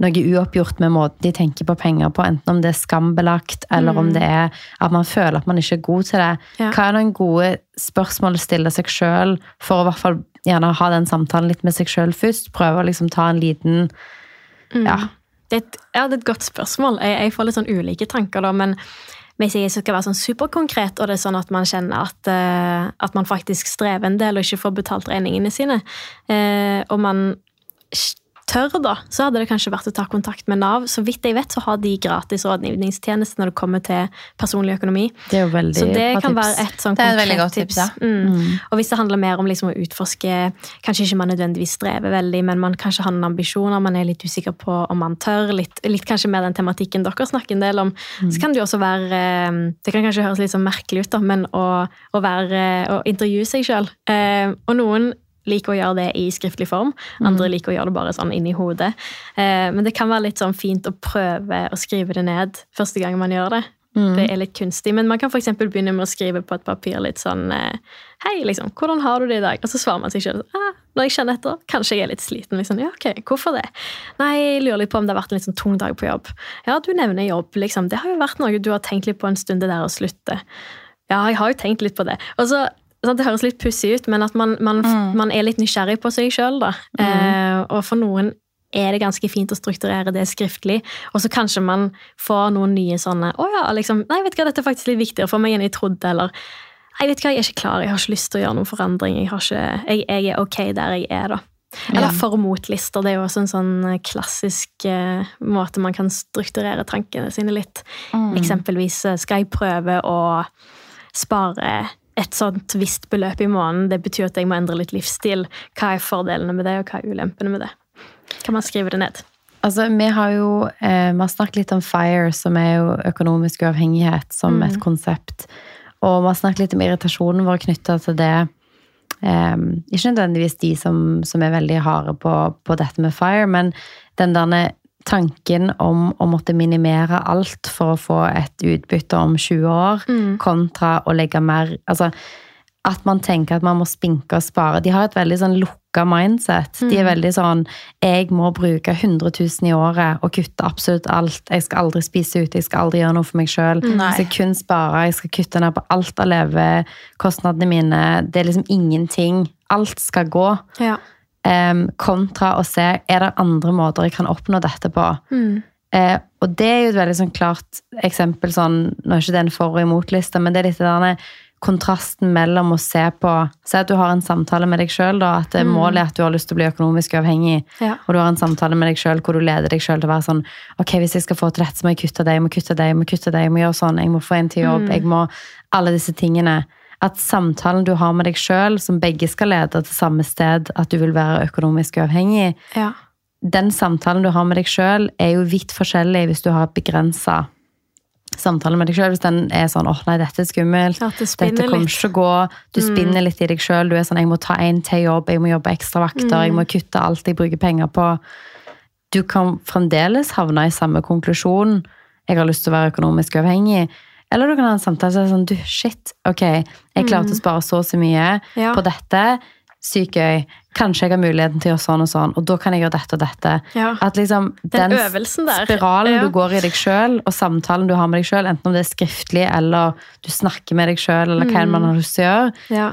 noe uoppgjort med måten de tenker på penger på, enten om det er skambelagt, eller om det er at man føler at man ikke er god til det. Ja. Hva er noen gode spørsmål å stille seg sjøl, for å i hvert fall gjerne ha den samtalen litt med seg sjøl først? Prøve å liksom ta en liten Ja. Det er, et, ja, det er et godt spørsmål. Jeg, jeg får litt sånn ulike tanker, da, men hvis jeg skal være sånn superkonkret, og det er sånn at man kjenner at, uh, at man faktisk strever en del og ikke får betalt regningene sine, uh, og man tør, da, så hadde det kanskje vært å ta kontakt med Nav. Så vidt jeg vet, så har de gratis rådgivningstjeneste når det kommer til personlig økonomi. Det er jo veldig Så det kan tips. være et sånn konkret veldig tips, ja. Mm. Og hvis det handler mer om liksom å utforske Kanskje ikke man nødvendigvis strever veldig, men man kanskje har noen ambisjoner, man er litt usikker på om man tør. Litt, litt kanskje mer den tematikken dere snakker en del om. Så kan det jo også være eh, Det kan kanskje høres litt sånn merkelig ut, da, men å, å, være, å intervjue seg sjøl. Og noen liker å gjøre det i skriftlig form. Andre liker å gjøre det bare sånn inni hodet. Eh, Men det kan være litt sånn fint å prøve å skrive det ned første gang man gjør det. Det er litt kunstig, men man kan eksempel begynne med å skrive på et papir litt sånn eh, Hei, liksom, hvordan har du det i dag? Og så svarer man seg sjøl. ah, når jeg kjenner etter. Kanskje jeg er litt sliten. liksom, ja, ok, Hvorfor det? Nei, jeg lurer litt på om det har vært en litt sånn tung dag på jobb. Ja, du nevner jobb, liksom. Det har jo vært noe du har tenkt litt på en stund, det der å slutte. Ja, jeg har jo tenkt litt på det. Og så, Det høres litt pussig ut, men at man, man, man er litt nysgjerrig på seg sjøl. Eh, og for noen er det ganske fint å strukturere det skriftlig. Og så kanskje man får noen nye sånne Å ja, liksom Nei, vet du hva, dette er faktisk litt viktigere for meg enn jeg trodde. Eller Nei, vet du hva, jeg er ikke klar, jeg har ikke lyst til å gjøre noen forandring. Jeg, har ikke, jeg, jeg er ok der jeg er, da. Eller Ja. for- mot-lister. Det er jo også en sånn klassisk uh, måte man kan strukturere tankene sine litt. Eksempelvis eh, skal jeg prøve å spare et sånt visst beløp i måneden. Det betyr at jeg må endre litt livsstil. Hva er fordelene med det, og hva er ulempene med det? Kan man skrive det ned? Altså, vi har jo eh, vi har snakket litt om FIRE, som er jo økonomisk uavhengighet som et konsept. Og vi har snakket litt om irritasjonen vår knytta til det. Eh, ikke nødvendigvis de som, som er veldig harde på, på dette med FIRE, men den derne tanken om å måtte minimere alt for å få et utbytte om 20 år, kontra å legge mer Altså at man tenker at man må spinke og spare. De har et veldig sånn lukka mindset. De er veldig sånn Jeg må bruke 100 000 i året og kutte absolutt alt. Jeg skal aldri spise ute, jeg skal aldri gjøre noe for meg sjøl. Jeg skal kun spare, jeg skal kutte ned på alt av levekostnadene mine. Det er liksom ingenting. Alt skal gå. Ja. Em, kontra å se er det andre måter jeg kan oppnå dette på. Eh, og det er jo et veldig sånn klart eksempel. sånn, Nå er ikke det en for- og imot-liste, men det er litt denne kontrasten mellom å se på Se at du har en samtale med deg sjøl, at det målet er at du har lyst til å bli økonomisk uavhengig. Ja. Og du har en samtale med deg sjøl hvor du leder deg sjøl til å være sånn Ok, hvis jeg skal få til dette, så må jeg kutte det, jeg må kutte det, jeg må kutte det, jeg må gjøre sånn, jeg må få en til jobb, jeg må Alle disse tingene. At samtalen du har med deg sjøl, som begge skal lede til samme sted, at du vil være økonomisk uavhengig, Ja. den samtalen du har med deg sjøl, er jo vidt forskjellig hvis du har begrensa samtale med deg sjøl. Hvis den er sånn 'åh, nei, dette er skummelt', At det dette kommer ikke til å gå. Du spinner litt i deg sjøl. Du er sånn 'jeg må ta en til jobb, jeg må jobbe ekstra vakter', 'jeg må kutte alt jeg bruker penger på'. Du kan fremdeles havne i samme konklusjon. 'Jeg har lyst til å være økonomisk uavhengig'. Eller du kan ha en samtale som er sånn 'du, shit, ok, jeg klarte å spare så og så mye Ja. på dette'. Sykt gøy. Kanskje jeg har muligheten til å gjøre sånn og sånn, og da kan jeg gjøre dette og dette. Ja. At liksom Den den spiralen Ja. du går i deg sjøl, og samtalen du har med deg sjøl, enten om det er skriftlig eller du snakker med deg sjøl, eller hva enn man har lyst til å gjøre, Ja.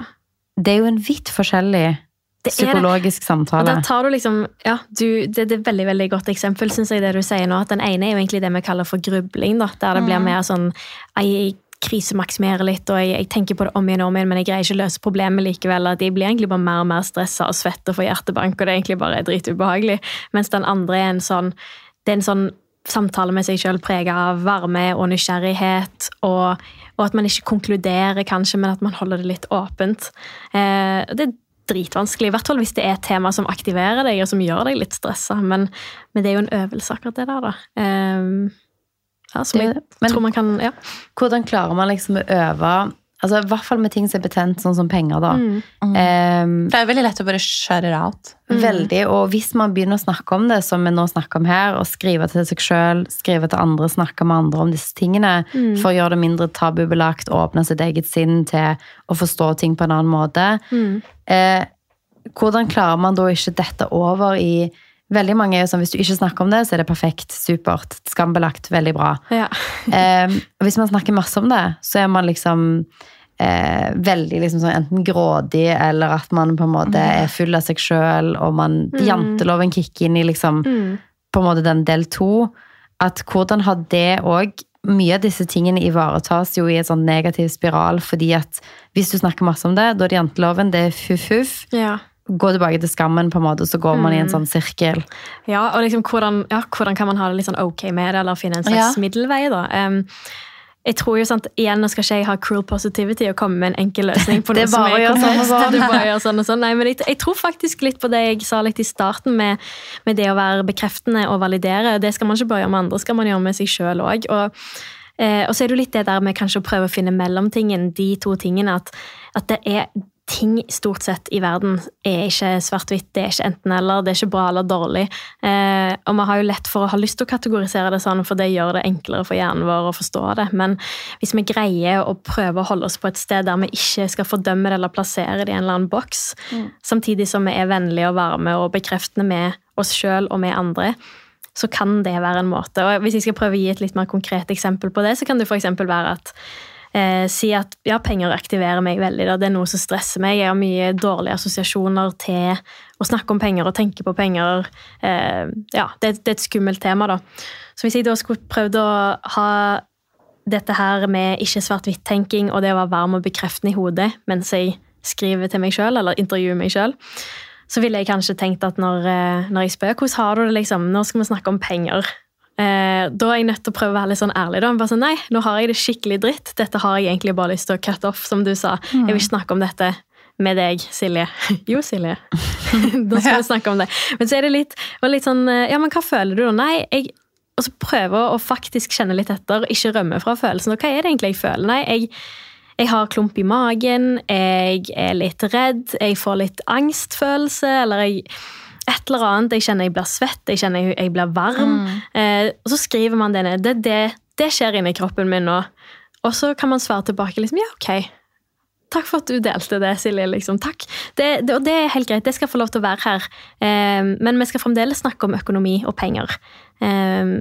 det er jo en vidt forskjellig Psykologisk Og samtale. da tar du liksom, ja, du, det, det er et veldig veldig godt eksempel, synes jeg, det du sier nå. At den ene er jo egentlig det vi kaller for grubling. da, Der det blir mer sånn Jeg krisemaksimere litt, og jeg, jeg, tenker på det om igjen og om igjen, men jeg greier ikke å løse problemet likevel. At jeg blir egentlig bare mer og mer stressa og svett og får hjertebank, og det er egentlig bare dritubehagelig. Mens den andre er en sånn det er en sånn samtale med seg sjøl prega av varme og nysgjerrighet. Og, og, at man ikke konkluderer, kanskje, men at man holder det litt åpent. Eh, det er dritvanskelig, i hvert fall hvis det er et tema som aktiverer deg og som gjør deg litt stressa. Men, men, det er jo en øvelse, akkurat det der, da. Um, ja, som jeg men, tror man kan ja. Hvordan klarer man liksom å øve Altså, I hvert fall med ting som er betent, sånn som penger. da. Mm. Um, det er veldig lett å bare shut it out. Mm. Veldig, og hvis man begynner å snakke om det, som vi nå snakker om her, og skrive til seg sjøl, skrive til andre, snakke med andre om disse tingene, mm. for å gjøre det mindre tabubelagt, åpne sitt eget sinn til å forstå ting på en annen måte, mm. Eh, hvordan klarer man da ikke dette over i Veldig mange er jo sånn, Hvis du ikke snakker om det, så er det perfekt, supert, skambelagt, veldig bra. Ja. eh, hvis man snakker masse om det, så er man liksom eh, veldig liksom sånn enten grådig, eller at man på en måte er full av seg sjøl, og man mm. janteloven kicker inn i liksom mm. på en måte den del to. At hvordan har det òg mye av disse tingene ivaretas jo i en sånn negativ spiral, fordi at hvis du snakker masse om det, da er det janteloven, det er fuff-fuff. Ja gå tilbake til skammen, på en måte, så går man mm. i en mm. sånn sirkel. Ja, og liksom hvordan, ja, hvordan, kan man ha det litt sånn ok med det, eller finne en slags ja. middelvei? da? Um, jeg tror jo sant, igjen, Nå skal ikke jeg ha cruel positivity og komme med en enkel løsning. på det noe som er sånn sånn. det bare gjør sånn og sånn. Nei, men jeg, jeg, tror faktisk litt på det jeg sa litt i starten, med, med, det å være bekreftende og validere. Det skal man ikke bare gjøre med andre, skal man gjøre med seg sjøl òg. Og, eh, og så er det jo litt det der med kanskje å prøve å finne mellomtingen, de to tingene. At, at det er ting stort sett i verden er ikke svart-hvitt, det er ikke enten-eller, det er ikke bra eller dårlig. Eh, og vi har jo lett for å ha lyst til å kategorisere det sånn, for det gjør det enklere for hjernen vår å forstå det. Men hvis vi greier å prøve å holde oss på et sted der vi ikke skal fordømme det eller plassere det i en eller annen boks, mm. samtidig som vi er vennlige og varme og bekreftende med oss sjøl og med andre, så kan det være en måte. Og hvis jeg skal prøve å gi et litt mer konkret eksempel på det, så kan det f.eks. være at eh, si at ja, penger aktiverer meg veldig. Da. Det er noe som stresser meg. Jeg har mye dårlige assosiasjoner til å snakke om penger og tenke på penger. Eh, ja, det, det, er et skummelt tema, da. Så hvis jeg da skulle prøvd å ha dette her med ikke svart-hvitt-tenking og det å være varm og bekreftende i hodet mens jeg skriver til meg sjøl eller intervjuer meg sjøl, så ville jeg kanskje tenkt at når, eh, når jeg spør hvordan har du det, liksom, nå skal vi snakke om penger. Eh, da er jeg nødt til å prøve å være litt sånn ærlig. da. Bare sånn, Nei, nå har jeg det skikkelig dritt. Dette har jeg egentlig bare lyst til å cut off, som du sa. Mm. Jeg vil ikke snakke om dette med deg, Silje. Jo, Silje. da skal vi snakke om det. Men så er det litt, litt sånn eh, Ja, men hva føler du da? Nei, jeg og så prøve å faktisk kjenne litt etter, ikke rømme fra følelsen. Og hva er det egentlig jeg føler? Nei, jeg, jeg har klump i magen, jeg er litt redd, jeg får litt angstfølelse, eller jeg et eller annet. Jeg kjenner jeg blir svett, jeg kjenner jeg blir varm. Mm. Eh, og så skriver man det ned. Det, det, det skjer inni kroppen min nå. Og så kan man svare tilbake liksom, ja, ok. Takk for at du delte det, Silje. Liksom. Takk. Det, det, og det er helt greit, det skal få lov til å være her. Eh, men vi skal fremdeles snakke om økonomi og penger. Eh,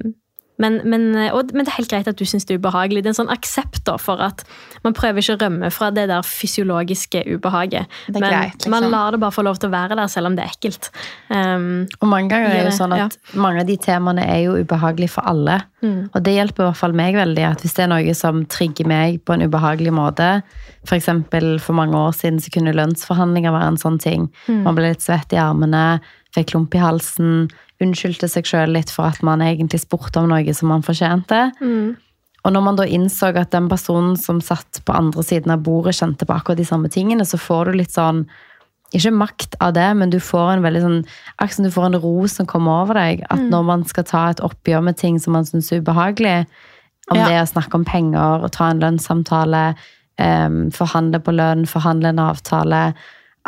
men, men, og, men, det er helt greit at du syns det er ubehagelig. Det er en sånn aksept for at man prøver ikke å rømme fra det der fysiologiske ubehaget. men greit, liksom. man lar det bare få lov til å være der, selv om det er ekkelt. Um, og mange ganger er det jo sånn at ja. mange av de temaene er jo ubehagelige for alle. Mm. Og det hjelper i hvert fall meg veldig. at Hvis det er noe som trigger meg på en ubehagelig måte For eksempel for mange år siden så kunne lønnsforhandlinger være en sånn ting. Mm. Man ble litt svett i armene, fikk klump i halsen, unnskyldte seg sjøl litt for at man egentlig spurte om noe som man fortjente. Mm. Og når man da innså at den personen som satt på andre siden av bordet, kjente på akkurat de samme tingene, så får du litt sånn Ikke makt av det, men du får en veldig sånn Akkurat du får en ro som kommer over deg. At mm. når man skal ta et oppgjør med ting som man syns er ubehagelig, om ja. det er å snakke om penger å ta en lønnssamtale, um, forhandle på lønn, forhandle en avtale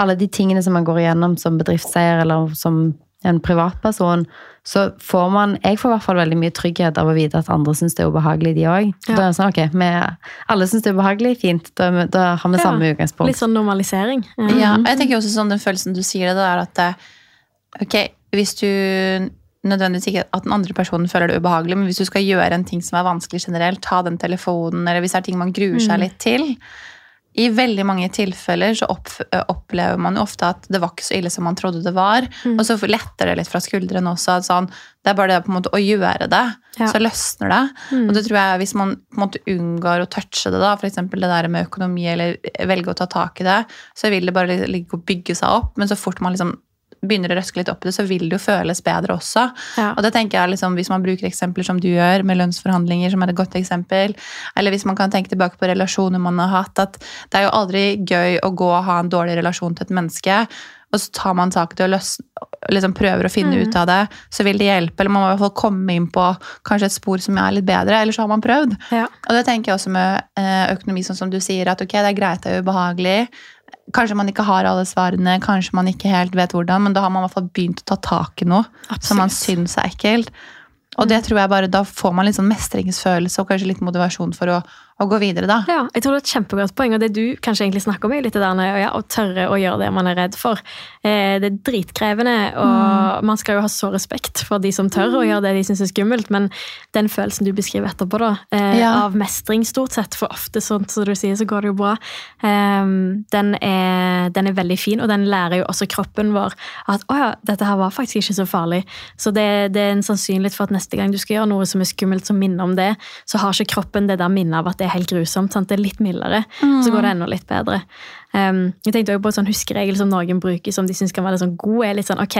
Alle de tingene som man går igjennom som bedriftseier eller som en privatperson, så får man Jeg får i hvert fall veldig mye trygghet av å vite at andre syns det er ubehagelig, de òg. Ja. Da er det sånn, ok, vi, alle syns det er ubehagelig, fint. Da, da har vi ja. samme utgangspunkt. Litt sånn normalisering. Mm. Ja, og jeg tenker også sånn den følelsen du sier det, det er at eh, ok, hvis du nødvendigvis ikke at den andre personen føler det ubehagelig, men hvis du skal gjøre en ting som er vanskelig generelt, ta den telefonen, eller hvis det er ting man gruer seg mm. litt til, i veldig mange tilfeller så opp, opplever man jo ofte at det var ikke så ille som man trodde det var. Mm. Og så letter det litt fra skuldrene også. At sånn, det er bare det på en måte å gjøre det, Ja. så løsner det. Mm. Og det tror jeg Hvis man på en måte unngår å touche det, da, f.eks. det der med økonomi, eller velge å ta tak i det, så vil det bare ligge og bygge seg opp. Men så fort man liksom begynner å røske litt opp i det, så vil det jo føles bedre også. Ja. Og det tenker jeg liksom, Hvis man bruker eksempler som du gjør, med lønnsforhandlinger, som er et godt eksempel, eller hvis man kan tenke tilbake på relasjoner man har hatt, at det er jo aldri gøy å gå og ha en dårlig relasjon til et menneske, og så tar man tak i det og liksom prøver å finne Mm. ut av det, så vil det hjelpe. Eller man må i hvert fall komme inn på kanskje et spor som er litt bedre, eller så har man prøvd. Ja. Og det tenker jeg også med eh, økonomi, sånn som du sier, at ok, det er greit, det er ubehagelig. Kanskje man ikke har alle svarene, kanskje man ikke helt vet hvordan, men da har man i hvert fall begynt å ta tak i noe som man Absolutt. syns er ekkelt. Og det tror jeg bare, da får man litt sånn mestringsfølelse og kanskje litt motivasjon for å, å gå videre, da. Ja, jeg tror det er et kjempegodt poeng, og det du kanskje egentlig snakker om, er litt det der ja, å tørre å gjøre det man er redd for. Eh, det er dritkrevende, og man skal jo ha så respekt for de som tør å gjøre det de syns er skummelt, men den følelsen du beskriver etterpå, da, eh, Ja. av mestring stort sett, for ofte sånn som du sier, så går det jo bra, eh, den, er, den er veldig fin, og den lærer jo også kroppen vår at å ja, dette her var faktisk ikke så farlig. Så det, det er en sannsynlighet for at neste gang du skal gjøre noe som er skummelt, som minner om det, så har ikke kroppen det der minnet av at det helt grusomt. Sant? Det er litt mildere, så går det enda litt bedre. Um, jeg tenkte også på en sånn huskeregel som noen bruker, som de syns kan være litt sånn god. er litt sånn, ok,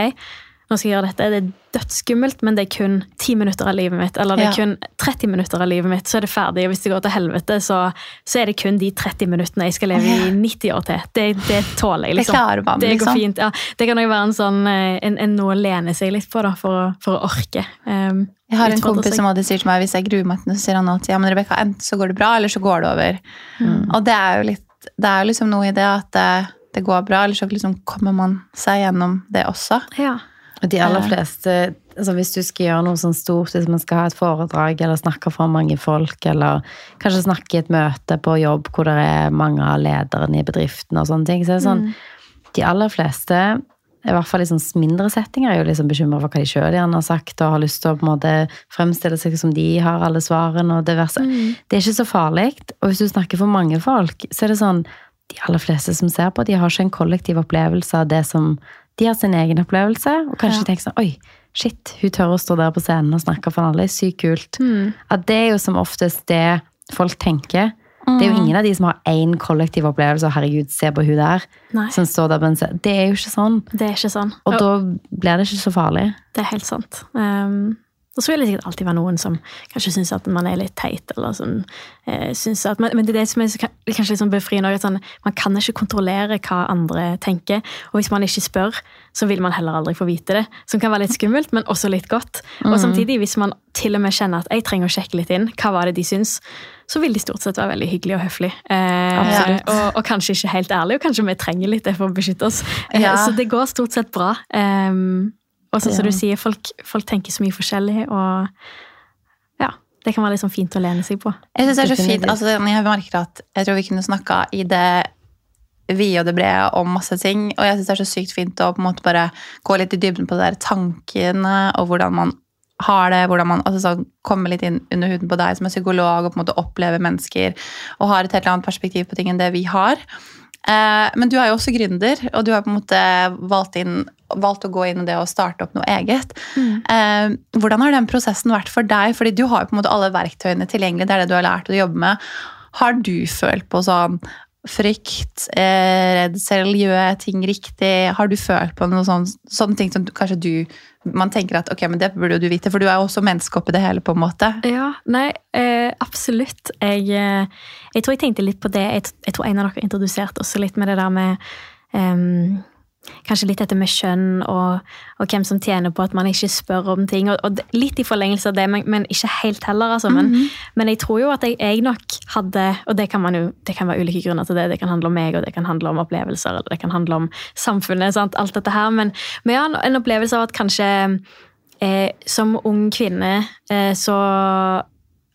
nå skal jeg gjøre dette. Det er dødsskummelt, men det er kun 10 minutter av livet mitt. Eller det er Ja. kun 30 minutter av livet mitt, så er det ferdig. Og hvis det går til helvete, så, så er det kun de 30 minuttene jeg skal leve i 90 år til. Det, det tåler jeg, Det liksom. klarer man, Det går liksom. fint. Ja, det kan jo være en sånn eh, en, en noe å lene seg litt på, da, for, for å orke. Um, Jeg har en kompis seg. som alltid sier til meg hvis jeg gruer meg til noe, så sier han alltid ja, men Rebecca, enten så går det bra, eller så går det over. Og det er jo litt, det er jo liksom noe i det at det, det går bra, eller så liksom kommer man seg gjennom det også. Ja. De aller fleste, altså Hvis du skal gjøre noe sånn stort, hvis man skal ha et foredrag eller snakke for mange folk, eller kanskje snakke i et møte på jobb hvor det er mange av lederne i bedriften, og sånne ting, så er det sånn De aller fleste, i hvert fall i sånn mindre settinger, er jo liksom bekymra for hva de sjøl gjerne har sagt, og har lyst til å på en måte fremstille seg som de har alle svarene. og diverse. Det er ikke så farlig. Og hvis du snakker for mange folk, så er det sånn De aller fleste som ser på, de har ikke en kollektiv opplevelse av det som De har sin egen opplevelse, og kanskje Ja. tenker sånn Oi, shit, hun tør å stå der på scenen og snakke for alle. Sykt kult. Mm. At det er jo som oftest det folk tenker. Det er jo ingen av de som har én kollektiv opplevelse, og herregud, se på hun der, Nei, som står der på en scene. Det er jo ikke sånn. det er ikke sånn. Og da blir det ikke så farlig. Det er helt sant. Um, og så vil det sikkert alltid være noen som kanskje syns at man er litt teit. eller sånn, eh, at, men, men det er det som er kanskje litt sånn befriende. òg. Sånn, man kan ikke kontrollere hva andre tenker. Og hvis man ikke spør, så vil man heller aldri få vite det. Som kan være litt skummelt, men også litt godt. Og samtidig, hvis man til og med kjenner at jeg trenger å sjekke litt inn, hva var det de syns, så vil de stort sett være veldig hyggelige og høflige. Eh, og, og kanskje ikke helt ærlige, og kanskje vi trenger litt det for å beskytte oss. Eh, Ja. Så det går stort sett bra. Um, og sånn som Ja. du sier, folk, folk tenker så mye forskjellig, og ja, det kan være sånn fint å lene seg på. Jeg synes det er så fint, altså Jeg merker at jeg tror vi kunne snakka i det vide og det brede om masse ting. Og jeg syns det er så sykt fint å på en måte bare gå litt i dybden på de der tankene og hvordan man har det, hvordan man altså sånn, kommer litt inn under huden på deg som er psykolog og på en måte opplever mennesker og har et helt annet perspektiv på ting enn det vi har. Eh, men du er jo også gründer, og du har på en måte valgt, inn, valgt å gå inn i det og starte opp noe eget. Eh, hvordan har den prosessen vært for deg? Fordi du har jo på en måte alle verktøyene tilgjengelig, det er det du har lært å jobbe med. Har du følt på sånn frykt, eh, redsel, gjør jeg ting riktig? Har du følt på noen sånne, sånne ting som kanskje du man tenker at ok, men det burde du vite, for du er jo også menneske oppi det hele, på en måte. Ja, nei, eh, absolutt. Jeg, jeg tror jeg tenkte litt på det. Jeg, jeg tror en av dere introduserte også litt med det der med ehm, Kanskje litt dette med kjønn og, og hvem som tjener på at man ikke spør om ting. Og, og litt i forlengelse av det, men, men ikke helt heller. Altså. Men, men jeg tror jo at jeg, jeg nok hadde Og det kan, man jo, det kan være ulike grunner til det. Det kan handle om meg, og det kan handle om opplevelser, eller det kan handle om samfunnet. Sant? Alt dette her. Men, men ja, en, en opplevelse av at kanskje eh, som ung kvinne eh, så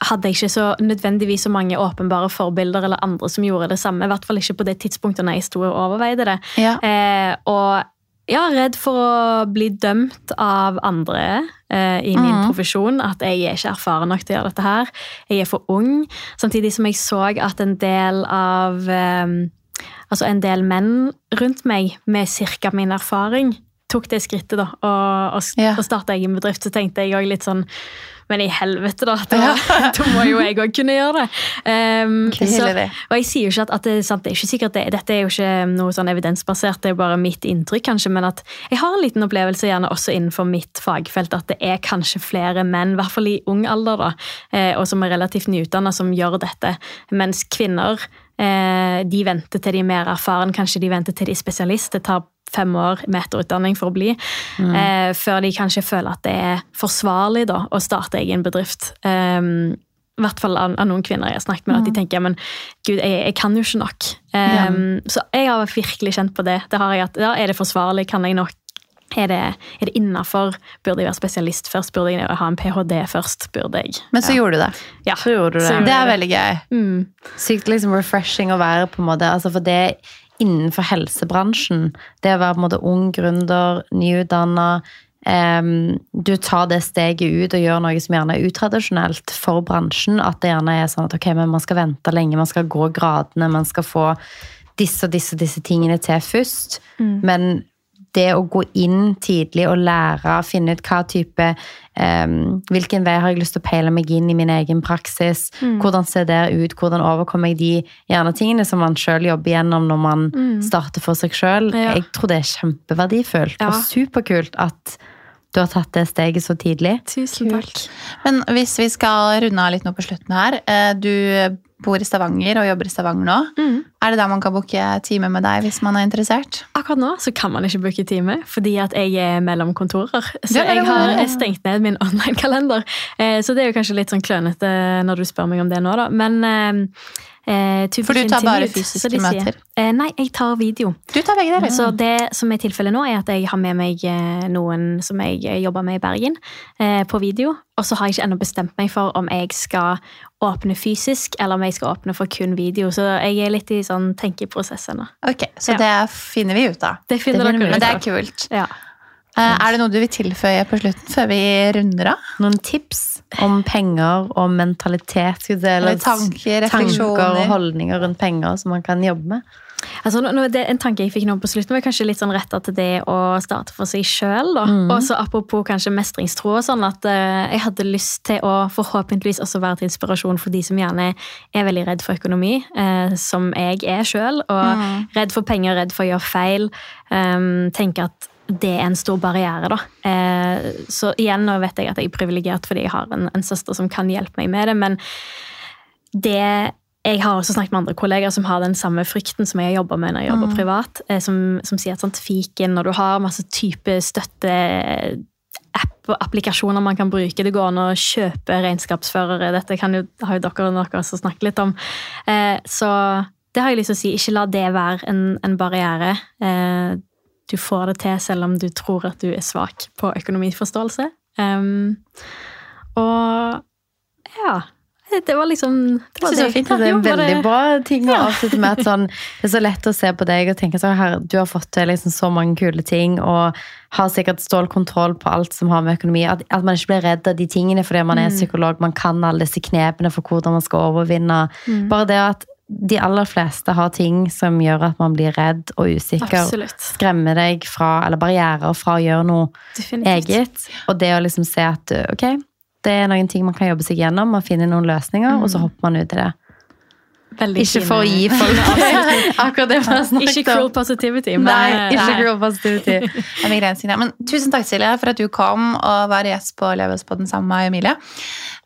hadde jeg ikke så nødvendigvis så mange åpenbare forbilder eller andre som gjorde det samme. I hvert fall ikke på det tidspunktet når jeg sto og overveide det. Ja. Eh, og ja, redd for å bli dømt av andre eh, i min mm. profesjon. At jeg er ikke erfaren nok til å gjøre dette her. Jeg er for ung. Samtidig som jeg så at en del av eh, Altså en del menn rundt meg med ca. min erfaring tok det skrittet da, og, og, Ja. og starta egen bedrift, så tenkte jeg òg litt sånn Men i helvete, da! Da, da må jo jeg òg kunne gjøre det. Um, så, og jeg sier jo ikke at, at det, sant, det er ikke sikkert det, dette er jo ikke noe sånn evidensbasert, det er bare mitt inntrykk, kanskje, men at jeg har en liten opplevelse gjerne også innenfor mitt fagfelt at det er kanskje flere menn, i hvert fall i ung alder, da, eh, og som er relativt nyutdanna, som gjør dette, mens kvinner eh, de venter til de er mer erfaren, kanskje de venter til de er spesialist. Det tar fem år med etterutdanning for å bli, eh, før de kanskje føler at det er forsvarlig da, å starte egen bedrift. Um, i hvert fall av, av noen kvinner jeg har snakket med, at de tenker men gud, jeg, jeg kan jo ikke nok. Um, Så jeg har virkelig kjent på det. det har jeg at, ja, Er det forsvarlig? Kan jeg nok? Er det, er det innafor? Burde jeg være spesialist først? Burde jeg ha en ph.d. først? Burde jeg Men så gjorde du det. Ja. Så gjorde du det. Så gjorde Det er veldig gøy. Mm. sykt liksom refreshing å være på en måte, altså for det innenfor helsebransjen, det å være på en måte ung gründer, nyutdanna. Um, du tar det steget ut og gjør noe som gjerne er utradisjonelt for bransjen, at det gjerne er sånn at ok, men man skal vente lenge, man skal gå gradene, man skal få disse og disse, disse tingene til først, men det å gå inn tidlig og lære, finne ut hva type um, Hvilken vei har jeg lyst til å peile meg inn i min egen praksis? Hvordan ser det ut? Hvordan overkommer jeg de gjerne tingene som man sjøl jobber gjennom når man starter for seg sjøl? Ja. Jeg tror det er kjempeverdifullt Ja. og superkult at du har tatt det steget så tidlig. Tusen takk. Men hvis vi skal runde av litt nå på slutten her. eh, Du bor i Stavanger og jobber i Stavanger nå. Mm. Er det der man kan booke time med deg hvis man er interessert? Akkurat nå så kan man ikke booke time, fordi at jeg er mellom kontorer. Så jeg har stengt ned min online-kalender. Eh, Så det er jo kanskje litt sånn klønete når du spør meg om det nå, da. Men eh, For du tar bare fysiske sier. møter? Eh, Nei, jeg tar video. Du tar begge deler. Så det som er tilfellet nå, er at jeg har med meg eh, noen som jeg eh, jobber med i Bergen, eh, på video. Og så har jeg ikke ennå bestemt meg for om jeg skal åpne fysisk, eller om jeg skal åpne for kun video. Så jeg er litt i sånn tenkeprosess ennå. Ok, Så Ja. det finner vi ut av. Det finner Det dere ut Men det er kult. Ja. Eh, Er det noe du vil tilføye på slutten før vi runder av? Noen tips om penger og mentalitet? Eller tanker, tanker og holdninger rundt penger som man kan jobbe med? Altså, en tanke jeg fikk nå på slutten, var kanskje litt sånn retta til det å starte for seg sjøl. Mm. Og så apropos kanskje mestringstro og sånn, at uh, jeg hadde lyst til å forhåpentligvis også være til inspirasjon for de som gjerne er veldig redd for økonomi, uh, som jeg er sjøl. Og Mm. redd for penger, redd for å gjøre feil. Um, tenke at det er en stor barriere, da. Eh, så igjen, nå vet jeg at jeg er privilegert fordi jeg har en, en søster som kan hjelpe meg med det, men det jeg har også snakket med andre kolleger som har den samme frykten som jeg jobba med når jeg jobber privat. eh, Som, som sier at sånt fiken, når du har masse type støtte app og applikasjoner man kan bruke. Det går an å kjøpe regnskapsførere. Dette kan jo, har jo dere og dere også snakket litt om. Eh, så det har jeg lyst til å si. Ikke la det være en, en barriere. Eh, du får det til selv om du tror at du er svak på økonomiforståelse. Um, og ja Det var liksom det var det var fint, Det er en veldig det- bra ting å avslutte med. At sånn, det er så lett å se på deg og tenke sånn her, du har fått til liksom så mange kule ting og har sikkert stålkontroll på alt som har med økonomi. At, at man ikke blir redd av de tingene fordi man Mm. er psykolog. Man kan alle disse knepene for hvordan man skal overvinne. Mm. Bare det at de aller fleste har ting som gjør at man blir redd og usikker. Absolutt. Skremmer deg fra, eller barrierer fra å gjøre noe Definitivt. eget. Og det å liksom se at ok, det er noen ting man kan jobbe seg gjennom, man finner noen løsninger, og så hopper man ut i det. Veldig Ikke for å gi folk akkurat det vi har snakket Ikke cruel positivity, men Nei, eh, ikke cruel positivity. Det. Men tusen takk, Silje, for at du kom og var gjest på Levespodden sammen med Emilie.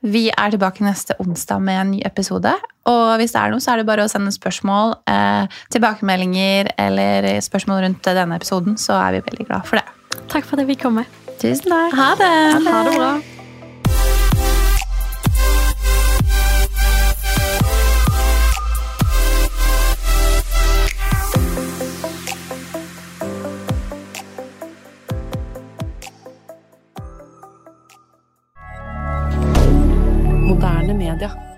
Vi er tilbake neste onsdag med en ny episode. Og hvis det er noe, så er det bare å sende spørsmål, eh, tilbakemeldinger eller spørsmål rundt denne episoden, så er vi veldig glad for det. Takk for at jeg fikk komme. Tusen takk. Ha det! Ha det bra. rien.